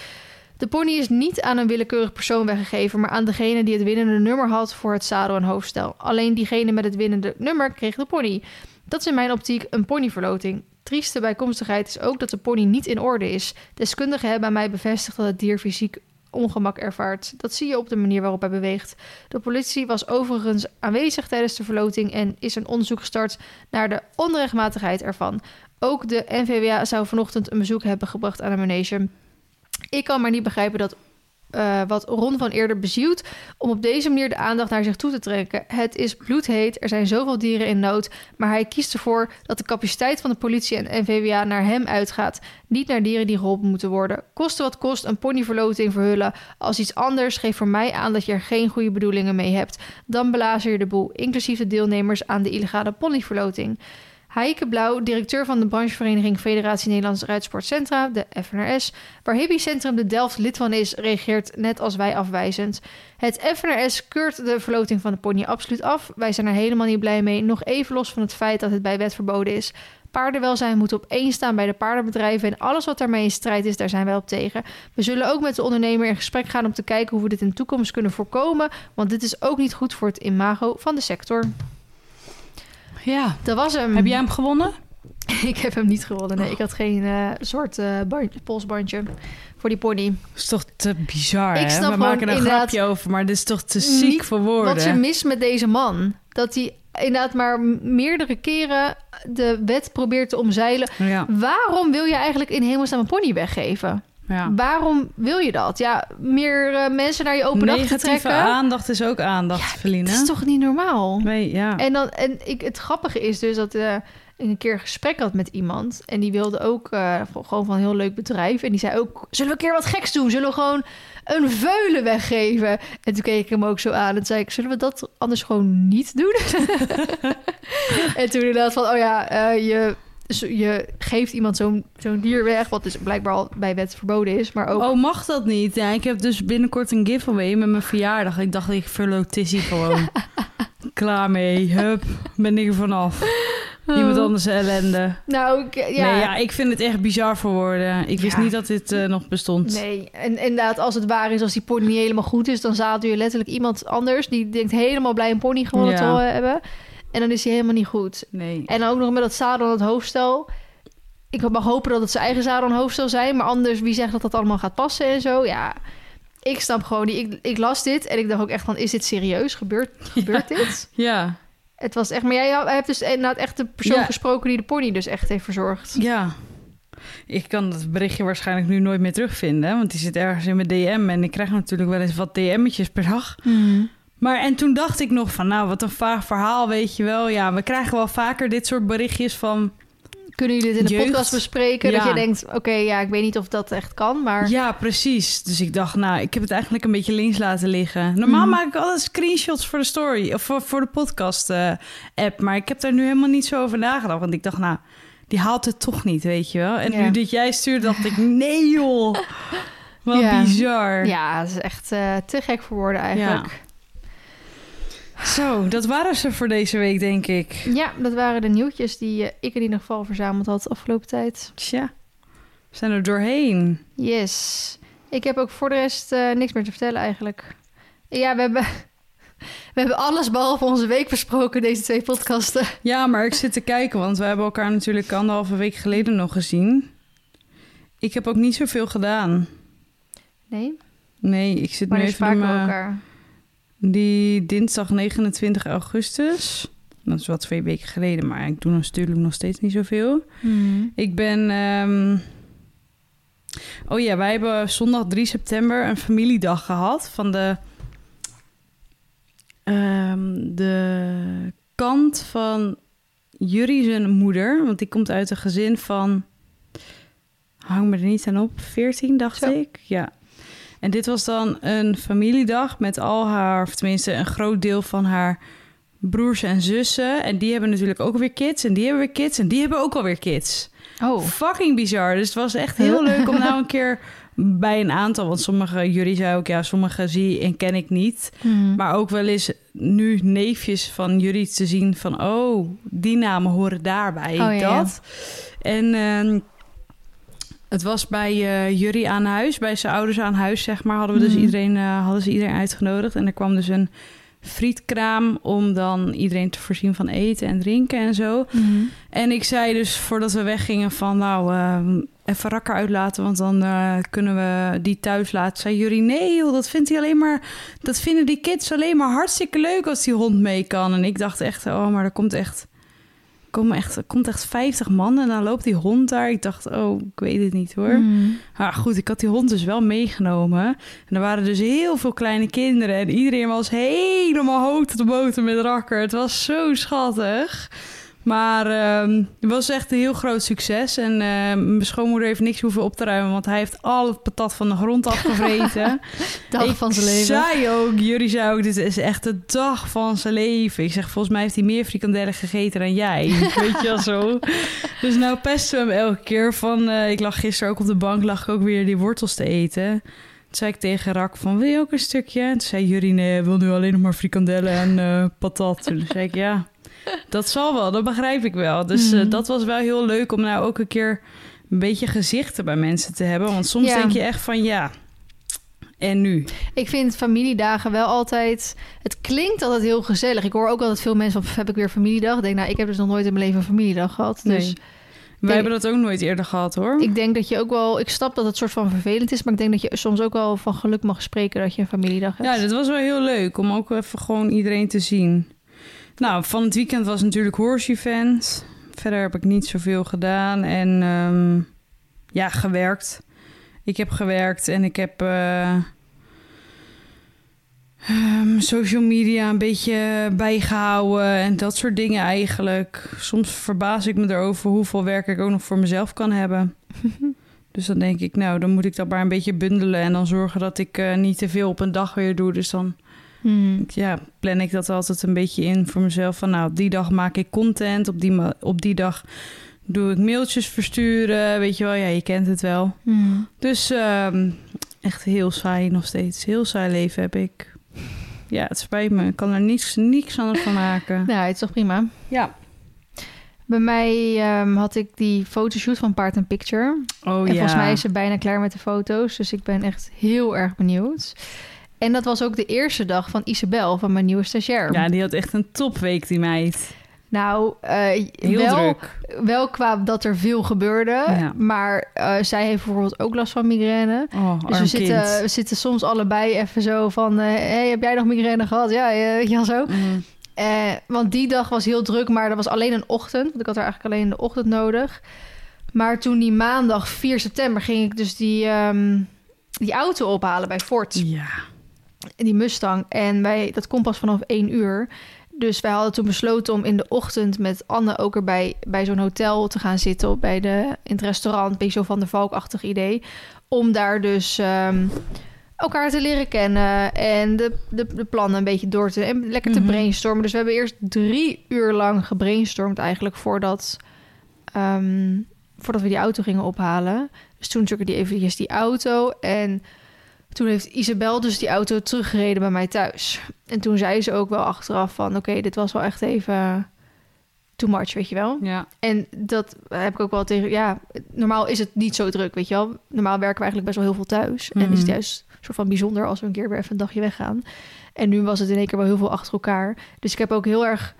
De pony is niet aan een willekeurig persoon weggegeven, maar aan degene die het winnende nummer had voor het zadel en hoofdstel. Alleen diegene met het winnende nummer kreeg de pony. Dat is in mijn optiek een ponyverloting. Trieste bijkomstigheid is ook dat de pony niet in orde is. Deskundigen hebben aan mij bevestigd dat het dier fysiek ongemak ervaart. Dat zie je op de manier waarop hij beweegt. De politie was overigens aanwezig tijdens de verloting en is een onderzoek gestart naar de onrechtmatigheid ervan. Ook de NVWA zou vanochtend een bezoek hebben gebracht aan de manege. Ik kan maar niet begrijpen dat eh, wat Ron van eerder bezielt om op deze manier de aandacht naar zich toe te trekken. Het is bloedheet, er zijn zoveel dieren in nood, maar hij kiest ervoor dat de capaciteit van de politie en NVWA naar hem uitgaat, niet naar dieren die geholpen moeten worden. Koste wat kost een ponyverloting verhullen als iets anders, geef voor mij aan dat je er geen goede bedoelingen mee hebt. Dan belazer je de boel, inclusief de deelnemers aan de illegale ponyverloting. Heike Blauw, directeur van de branchevereniging Federatie Nederlands Ruitsportcentra, de FNRS, waar Hippie Centrum de Delft lid van is, reageert net als wij afwijzend. Het FNRS keurt de verloting van de pony absoluut af. Wij zijn er helemaal niet blij mee, nog even los van het feit dat het bij wet verboden is. Paardenwelzijn moet op één staan bij de paardenbedrijven en alles wat daarmee in strijd is, daar zijn wij op tegen. We zullen ook met de ondernemer in gesprek gaan om te kijken hoe we dit in de toekomst kunnen voorkomen, want dit is ook niet goed voor het imago van de sector. Ja. Dat was hem. Heb jij hem gewonnen? ik heb hem niet gewonnen. Nee, ik had geen eh, soort eh, bandje- polsbandje voor die pony. Dat is toch te bizar, Ik hè? snap We maken er een grapje over, maar dit is toch te ziek voor woorden. Wat ze mis met deze man. Dat hij inderdaad maar meerdere keren de wet probeert te omzeilen. Ja, Waarom wil je eigenlijk in hemelsnaam een pony weggeven? Ja. Waarom wil je dat? Ja, meer eh, mensen naar je open dag te Negatieve trekken. aandacht is ook aandacht, Feline. Dat is toch niet normaal? Nee, ja. En, dan, en ik, het grappige is dus dat eh, ik een keer een gesprek had met iemand. En die wilde ook eh, gewoon van een heel leuk bedrijf. En die zei ook, zullen we een keer wat geks doen? Zullen we gewoon een veulen weggeven? En toen keek ik hem ook zo aan en zei ik, zullen we dat anders gewoon niet doen? en toen inderdaad van, oh ja, eh, je, je geeft iemand zo'n zo'n dier weg. Wat dus blijkbaar al bij wet verboden is. Maar ook, Oh, mag dat niet? Ja, ik heb dus binnenkort een giveaway met mijn verjaardag. Ik dacht, ik verloot Tissy gewoon. Klaar mee. Hup, ben ik er vanaf. Iemand anders ellende. nou, ik- ja. Nee, ja, ik vind het echt bizar voor woorden. Ik wist Ja. niet dat dit eh, nog bestond. Nee, en inderdaad, als het waar is, als die pony niet helemaal goed is, dan zadel je letterlijk iemand anders die denkt helemaal blij een pony gewonnen Ja. te hebben. En dan is hij helemaal niet goed. Nee. En dan ook nog met dat zadel en het hoofdstel. Ik mag hopen dat het zijn eigen zadel en hoofdstel zijn, maar anders wie zegt dat dat allemaal gaat passen en zo. Ja, ik snap gewoon niet. Ik, ik las dit en ik dacht ook echt van, is dit serieus? Gebeurt, gebeurt dit? Ja, Het was echt, maar jij hebt dus inderdaad echt de persoon Ja. gesproken die de pony dus echt heeft verzorgd. ja. Ik kan dat berichtje waarschijnlijk nu nooit meer terugvinden. Want die zit ergens in mijn DM. En ik krijg natuurlijk wel eens wat DM'tjes per dag. Maar en toen dacht ik nog van, nou, wat een vaag verhaal, weet je wel. Ja, we krijgen wel vaker dit soort berichtjes van... Kunnen jullie dit in de Jeugd. podcast bespreken? Dat je denkt, oké, ja, ik weet niet of dat echt kan, maar... Ja, precies. Dus ik dacht, nou, ik heb het eigenlijk een beetje links laten liggen. Normaal Mhm. maak ik altijd screenshots voor de story of voor, voor de podcast-app. maar ik heb daar nu helemaal niet zo over nagedacht. Want ik dacht, nou, die haalt het toch niet, weet je wel. En Ja. nu dit jij stuurde, dacht ik, nee joh. Wat Ja. bizar. Ja, het is echt eh, te gek voor woorden eigenlijk. Zo, dat waren ze voor deze week, denk ik. Ja, dat waren de nieuwtjes die eh, ik in ieder geval verzameld had de afgelopen tijd. Tja, we zijn er doorheen. Yes. Ik heb ook voor de rest eh, niks meer te vertellen eigenlijk. Ja, we hebben, we hebben alles behalve onze week besproken, deze twee podcasten. Ja, maar ik zit te kijken, want we hebben elkaar natuurlijk anderhalve week geleden nog gezien. Ik heb ook niet zoveel gedaan. Nee? Nee, ik zit nu Wanneer even mijn- elkaar? Die dinsdag 29 augustus. Dat is wel twee weken geleden, maar ik doe natuurlijk nog steeds niet zoveel. Hmm. Ik ben. ehm, Oh ja, wij hebben zondag 3 september een familiedag gehad van de. ehm, de kant van Jurie zijn moeder. Want die komt uit een gezin van. Hang me er niet aan op. 14, dacht Zo. ik. Ja. En dit was dan een familiedag met al haar, of tenminste een groot deel van haar broers en zussen. En die hebben natuurlijk ook weer kids. En die hebben weer kids. En die hebben ook alweer kids. Oh, Fucking bizar. Dus het was echt heel leuk om nou een keer bij een aantal... want sommige, jullie zei ook, ja, sommige zie en ken ik niet. Hmm. Maar ook wel eens nu neefjes van jullie te zien van... oh, die namen horen daarbij, Oh, ja. dat. En ehm, het was bij eh Jurie aan huis, bij zijn ouders aan huis, zeg maar... hadden, we dus Mhm. iedereen, eh, hadden ze iedereen uitgenodigd. En er kwam dus een frietkraam om dan iedereen te voorzien van eten en drinken en zo. Hmm. En ik zei dus voordat we weggingen van nou, ehm, even rakker uitlaten, want dan eh, kunnen we die thuis laten. Zei jullie nee joh, dat vindt hij alleen maar, dat vinden die kids alleen maar hartstikke leuk als die hond mee kan. En ik dacht echt, oh maar er komt echt, komen echt, er komt echt 50 man en dan loopt die hond daar. Ik dacht, oh, ik weet het niet hoor. Hmm. Maar goed, ik had die hond dus wel meegenomen. En er waren dus heel veel kleine kinderen. En iedereen was helemaal hoog tot de boter met rakker. Het was zo schattig. Maar ehm, het was echt een heel groot succes. En eh, mijn schoonmoeder heeft niks hoeven op te ruimen... want hij heeft al het patat van de grond afgevreten. Dag ik van zijn leven. zei ook, jullie zei ook, dit is echt de dag van zijn leven. Ik zeg, volgens mij heeft hij meer frikandellen gegeten dan jij. Weet je wel zo. Dus nou pesten we hem elke keer van... eh, ik lag gisteren ook op de bank, lag ik ook weer die wortels te eten. Toen zei ik tegen Rak van, wil je ook een stukje? En toen zei hij wil nu alleen nog maar frikandellen en eh, patat. Toen zei ik, ja, dat zal wel, dat begrijp ik wel. Dus eh, Mhm. dat was wel heel leuk om nou ook een keer een beetje gezichten bij mensen te hebben. Want soms Ja. denk je echt van, ja, En nu? Ik vind familiedagen wel altijd... Het klinkt altijd heel gezellig. Ik hoor ook altijd veel mensen van... heb ik weer familiedag? Ik denk, nou, ik heb dus nog nooit in mijn leven een familiedag gehad. Dus Nee. Wij hebben dat ook nooit eerder gehad hoor. ik denk dat je ook wel... Ik snap dat het soort van vervelend is... maar ik denk dat je soms ook wel van geluk mag spreken... dat je een familiedag hebt. Ja, dat was wel heel leuk om ook even gewoon iedereen te zien. Nou, van het weekend was natuurlijk horse event. Verder heb ik niet zoveel gedaan en ehm, ja, gewerkt. Ik heb gewerkt en ik heb eh, ehm, social media een beetje bijgehouden en dat soort dingen eigenlijk. Soms verbaas ik me erover hoeveel werk ik ook nog voor mezelf kan hebben. Dus dan denk ik, nou, dan moet ik dat maar een beetje bundelen en dan zorgen dat ik eh, niet te veel op een dag weer doe. Dus dan Hmm. ja, plan ik dat altijd een beetje in voor mezelf. Van nou, op die dag maak ik content, op die, op die dag doe ik mailtjes versturen. Weet je wel, ja, je kent het wel. Hmm. Dus ehm, echt heel saai nog steeds. Heel saai leven heb ik. Ja, het spijt me. Ik kan er niets, niks anders van maken. Nou, het is toch prima. Ja. Bij mij ehm, had ik die fotoshoot van Paard en Picture. Oh en ja. volgens mij is ze bijna klaar met de foto's. Dus ik ben echt heel erg benieuwd. En dat was ook de eerste dag van Isabel, van mijn nieuwe stagiair. Ja, die had echt een topweek, die meid. Nou, eh, Heel wel, druk. wel qua dat er veel gebeurde. Ja. Maar eh, zij heeft bijvoorbeeld ook last van migraine. Oh, Dus we zitten, we zitten soms allebei even zo van... eh, hey, heb jij nog migraine gehad? Ja, weet je wel zo. Mm. Eh, want die dag was heel druk, maar dat was alleen een ochtend. Want ik had er eigenlijk alleen in de ochtend nodig. Maar toen die maandag 4 september ging ik dus die, ehm, die auto ophalen bij Ford. Ja. Die Mustang. En wij, dat kon pas vanaf 1 uur. Dus wij hadden toen besloten om in de ochtend met Anne ook erbij bij zo'n hotel te gaan zitten. Bij de, in het restaurant. Een beetje zo van de valkachtig idee. Om daar dus ehm, elkaar te leren kennen. En de, de, de plannen een beetje door te... En lekker te Mhm. brainstormen. Dus we hebben eerst drie uur lang gebrainstormd eigenlijk voordat... ehm, voordat we die auto gingen ophalen. Dus toen natuurlijk die eventjes die auto. En toen heeft Isabel dus die auto teruggereden bij mij thuis. En toen zei ze ook wel achteraf van... oké, dit was wel echt even too much, weet je wel. Ja. En dat heb ik ook wel tegen... Ja, normaal is het niet zo druk, weet je wel. Normaal werken we eigenlijk best wel heel veel thuis. En is het Mhm. juist soort van bijzonder... als we een keer weer even een dagje weggaan. En nu was het in één keer wel heel veel achter elkaar. Dus ik heb ook heel erg...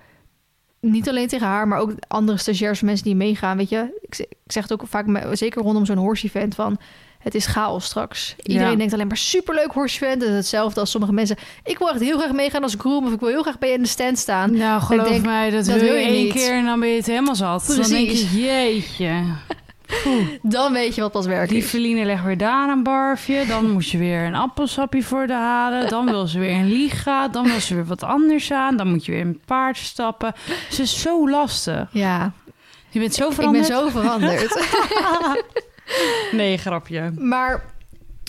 Niet alleen tegen haar, maar ook andere stagiairs, mensen die meegaan. Weet je, ik, zeg het ook vaak, zeker rondom zo'n horse event, van het is chaos straks. Iedereen Ja. denkt alleen maar superleuk horse event. Het is hetzelfde als sommige mensen. Ik wil echt heel graag meegaan als groom of ik wil heel graag bij je in de stand staan. Nou, geloof denk, mij, dat, dat wil je één keer en dan ben je het helemaal zat. Dan denk je, jeetje. Dan weet je wat pas werkt. Die is. Feline legt weer daar een barfje. Dan moet je weer een appelsapje voor de halen. Dan wil ze weer een liga. Dan wil ze weer wat anders aan. Dan moet je weer een paard stappen. Ze is zo lastig. Ja, Je bent zo ik ben veranderd. zo veranderd. Nee, grapje. maar,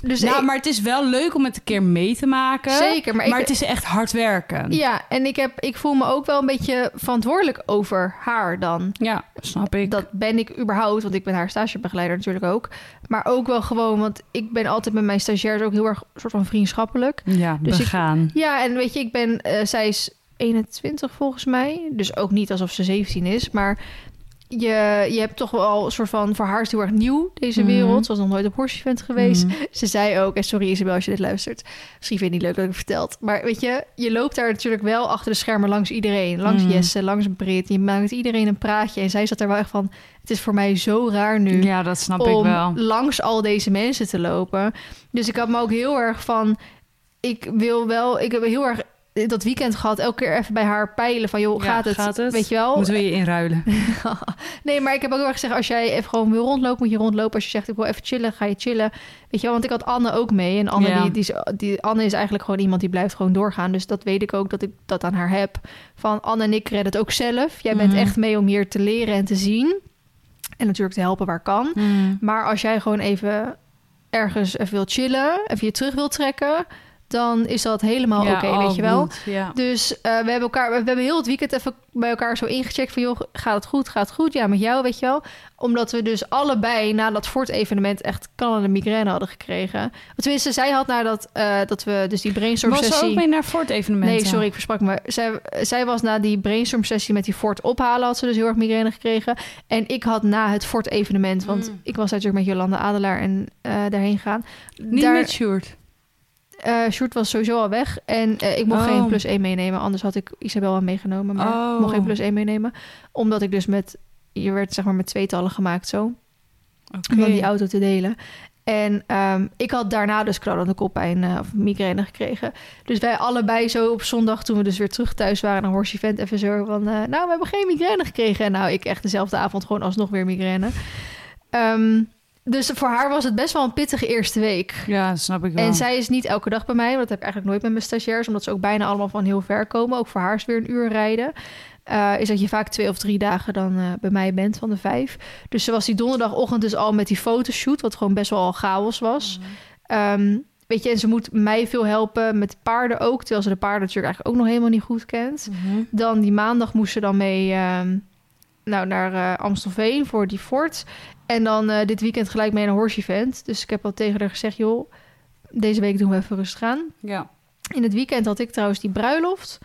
dus nou, ik- maar het is wel leuk om het een keer mee te maken. Zeker, maar ik- het is echt hard werken. ja, en ik, heb, ik voel me ook wel een beetje verantwoordelijk over haar dan. Ja, snap ik. Dat ben ik überhaupt, want ik ben haar stagebegeleider natuurlijk ook. Maar ook wel gewoon, want ik ben altijd met mijn stagiairs ook heel erg soort van vriendschappelijk. ja, dus ik- begaan. Ja, en weet je, ik ben, eh, zij is 21 volgens mij. Dus ook niet alsof ze 17 is. Maar je, je hebt toch wel een soort van, voor haar is heel erg nieuw, deze Mhm. wereld. Ze was nog nooit op horse event geweest. Mhm. Ze zei ook, en sorry Isabel als je dit luistert. Misschien vind je het niet leuk dat ik het verteld. Maar weet je, je loopt daar natuurlijk wel achter de schermen langs iedereen. Langs Mhm. Jesse, langs Brit. Je maakt met iedereen een praatje. En zij zat er wel echt van, het is voor mij zo raar nu Ja, dat snap om ik wel. langs al deze mensen te lopen. Dus ik had me ook heel erg van... Ik wil wel... Ik heb heel erg dat weekend gehad. Elke keer even bij haar peilen van... joh, Ja, gaat, het, gaat het? Weet je wel? Moeten we je inruilen? nee, maar ik heb ook erg gezegd... als jij even gewoon wil rondlopen, moet je rondlopen. Als je zegt, ik wil even chillen, ga je chillen. Weet je wel? Want ik had Anne ook mee. En Anne, Ja. die, die, is- die, Anne is eigenlijk gewoon iemand die blijft gewoon doorgaan. Dus dat weet ik ook dat ik dat aan haar heb. Van Anne en ik redden het ook zelf. Jij bent Mhm. echt mee om hier te leren en te zien. En natuurlijk te helpen waar kan. Mm. Maar als jij gewoon even ergens even wil chillen, even je terug wil trekken, dan is dat helemaal Ja, oké, oh, weet je wel. goed, Ja. Dus eh, we hebben elkaar, we hebben heel het weekend even bij elkaar zo ingecheckt van joh, gaat het goed, gaat het goed? Ja, met jou, weet je wel. Omdat we dus allebei na dat Fort-evenement echt knallende migraine hadden gekregen. Tenminste, zij had nadat eh, dat we dus die brainstorm Was ze sessie. ook mee naar Fort evenement? Nee, sorry, ik versprak me. Zij, zij was na die brainstorm sessie met die Fort ophalen, had ze dus heel erg migraine gekregen. En ik had na het Fort evenement, want Mm. ik was natuurlijk met Jolanda Adelaar en eh daarheen gaan. Niet Daar- met Sjoerd. Sjoerd was sowieso al weg. En eh, ik mocht Oh. geen plus 1 meenemen. Anders had ik Isabel wel meegenomen. Maar Oh. ik mocht geen plus 1 meenemen. Omdat ik dus met... Je werd zeg maar met tweetallen gemaakt zo. Om dan die auto te delen. En ehm, ik had daarna dus knallende koppijn eh, of migraine gekregen. Dus wij allebei zo op zondag, toen we dus weer terug thuis waren... naar Horse Event even zo van... nou, we hebben geen migraine gekregen. En nou, ik echt dezelfde avond gewoon alsnog weer migraine. Ehm, dus voor haar was het best wel een pittige eerste week. Ja, dat snap ik wel. En zij is niet elke dag bij mij. Want dat heb ik eigenlijk nooit met mijn stagiairs. Omdat ze ook bijna allemaal van heel ver komen. Ook voor haar is weer een uur rijden. Eh, is dat je vaak twee of drie dagen dan eh, bij mij bent van de vijf. Dus ze was die donderdagochtend dus al met die fotoshoot. Wat gewoon best wel al chaos was. Ehm, weet je, en ze moet mij veel helpen met paarden ook. Terwijl ze de paarden natuurlijk eigenlijk ook nog helemaal niet goed kent. Mhm. Dan die maandag moest ze dan mee ehm, nou, naar eh, Amstelveen voor die fort. En dan eh, dit weekend gelijk mee naar een horse event. Dus ik heb al tegen haar gezegd, joh, deze week doen we even rustig aan. Ja. In het weekend had ik trouwens die bruiloft.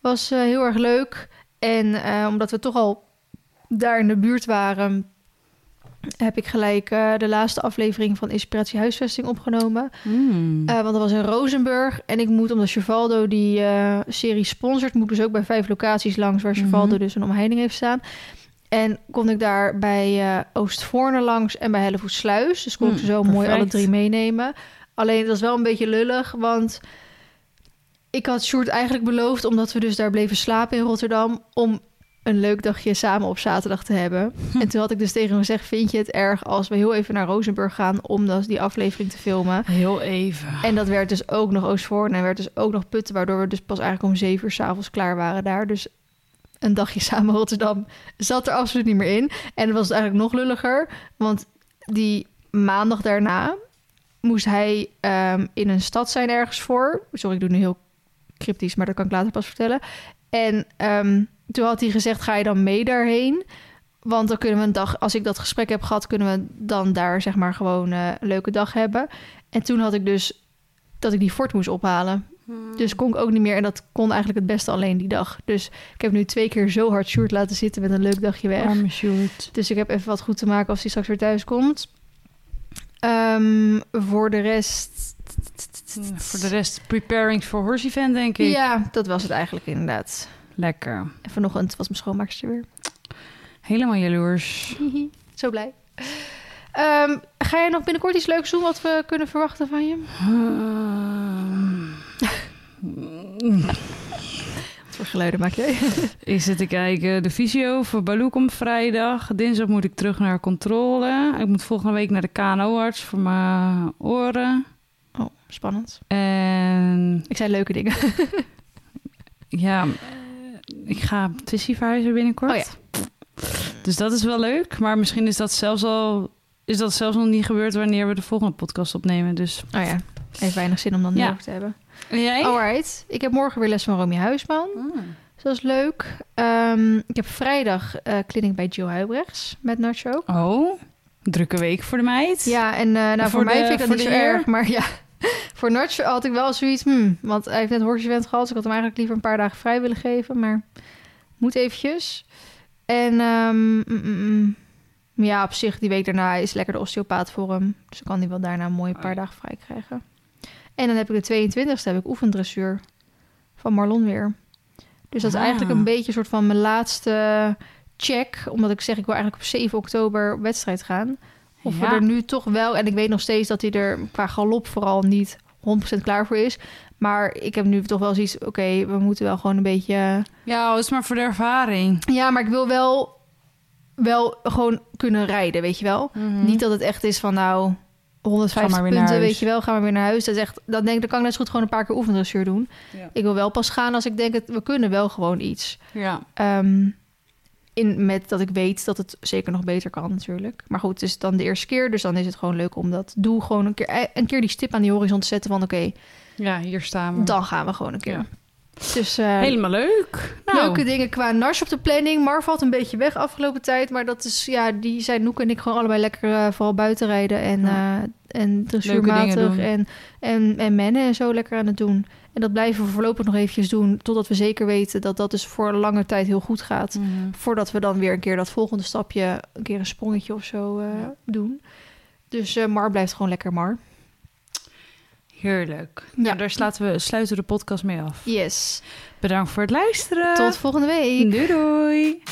Was eh, heel erg leuk. En eh, omdat we toch al daar in de buurt waren... heb ik gelijk de laatste aflevering van Inspiratie Huisvesting opgenomen. Mm. Eh, want dat was in Rozenburg. En ik moet, omdat Chevaldo die serie sponsort... moet dus ook bij vijf locaties langs... waar Chevaldo Mhm. dus een omheining heeft staan. En kon ik daar bij eh Oostvoorne langs en bij Hellevoetsluis. Dus kon ik Hmm, ze zo mooi alle drie meenemen. Alleen, dat was wel een beetje lullig, want... Ik had Sjoerd eigenlijk beloofd, omdat we dus daar bleven slapen in Rotterdam... om een leuk dagje samen op zaterdag te hebben. En toen had ik dus tegen hem gezegd... vind je het erg als we heel even naar Rozenburg gaan... om dus die aflevering te filmen? Heel even. En dat werd dus ook nog Oostvoorne en werd dus ook nog Putten... waardoor we dus pas eigenlijk om zeven uur s'avonds klaar waren daar. Dus een dagje samen Rotterdam zat er absoluut niet meer in. En het was eigenlijk nog lulliger, want die maandag daarna... moest hij ehm, in een stad zijn ergens voor. Sorry, ik doe nu heel cryptisch, maar dat kan ik later pas vertellen. En ehm, toen had hij gezegd, ga je dan mee daarheen... Want dan kunnen we een dag, als ik dat gesprek heb gehad, kunnen we dan daar zeg maar gewoon eh, een leuke dag hebben. En toen had ik dus dat ik die fort moest ophalen. Dus kon ik ook niet meer. En dat kon eigenlijk het beste alleen die dag. Dus ik heb nu twee keer zo hard Sjoerd laten zitten met een leuk dagje weg. Arme Sjoerd. Dus ik heb even wat goed te maken als hij straks weer thuis komt. Ehm, voor de rest... Voor de rest, preparing for horse event, denk ik. Ja, dat was het eigenlijk inderdaad. Lekker. En vanochtend was mijn schoonmaakster weer. Helemaal jaloers. Zo blij. Ehm, ga je nog binnenkort iets leuks doen wat we kunnen verwachten van je? Ehm, Wat voor geluiden maak jij? Ik zit te kijken. De visio voor Baloo komt vrijdag. Dinsdag moet ik terug naar controle. Ik moet volgende week naar de KNO-arts voor mijn oren. Oh, spannend. En Ik zei leuke dingen. ja, ik ga verhuizen binnenkort. Oh ja. Dus dat is wel leuk. Maar misschien is dat zelfs al... Is dat zelfs nog niet gebeurd wanneer we de volgende podcast opnemen. Dus Oh ja, heeft weinig zin om dan Ja. te hebben. En jij? Alright. Ik heb morgen weer les van Romy Huisman. Dus dat is leuk. Ehm, ik heb vrijdag eh kliniek bij Jill Huibrechts met Nacho. Oh, drukke week voor de meid. Ja, en eh, nou, voor, voor mij de- vind ik dat niet zo erg. Maar ja, voor Nacho had ik wel zoiets... Hmm, want hij heeft net horse gehad. Dus ik had hem eigenlijk liever een paar dagen vrij willen geven. Maar moet eventjes. En ehm, mm, mm, mm. ja, op zich, die week daarna is lekker de osteopaat voor hem. Dus dan kan hij wel daarna een mooie Oh paar dagen vrij krijgen. En dan heb ik de 22e heb ik oefendressuur van Marlon weer. Dus dat is Ah. eigenlijk een beetje een soort van mijn laatste check. Omdat ik zeg, ik wil eigenlijk op 7 oktober op wedstrijd gaan. Of Ja. we er nu toch wel... En ik weet nog steeds dat hij er qua galop vooral niet 100% klaar voor is. Maar ik heb nu toch wel zoiets... Oké, we moeten wel gewoon een beetje... Ja, het is maar voor de ervaring. Ja, maar ik wil wel, wel gewoon kunnen rijden, weet je wel? Niet dat het echt is van nou... 150 Ga maar weer naar punten, huis. weet je wel, gaan we weer naar huis. Dat is echt, dan denk ik, dan kan ik net zo goed gewoon een paar keer oefendressuur doen. Ja. Ik wil wel pas gaan als ik denk, het, we kunnen wel gewoon iets. Ja. Ehm, in, met dat ik weet dat het zeker nog beter kan natuurlijk. Maar goed, het is dan de eerste keer, dus dan is het gewoon leuk om dat doe gewoon een keer, eh, een keer die stip aan die horizon te zetten van oké, ja, hier staan we. dan gaan we gewoon een keer. Ja. Dus eh, Helemaal leuk. Nou, leuke dingen qua nars op de planning. Mar valt een beetje weg afgelopen tijd, maar dat is ja, die zijn Noek en ik gewoon allebei lekker eh, vooral buiten rijden en Ja. eh en dressuurmatig en en en mennen en zo lekker aan het doen. En dat blijven we voorlopig nog eventjes doen totdat we zeker weten dat dat dus voor een lange tijd heel goed gaat. Mhm. Voordat we dan weer een keer dat volgende stapje, een keer een sprongetje of zo Ja. doen. Dus Mar blijft gewoon lekker Mar. Heerlijk. Nou, daar sluiten we, de podcast mee af. Yes. Bedankt voor het luisteren. Tot volgende week. Doei.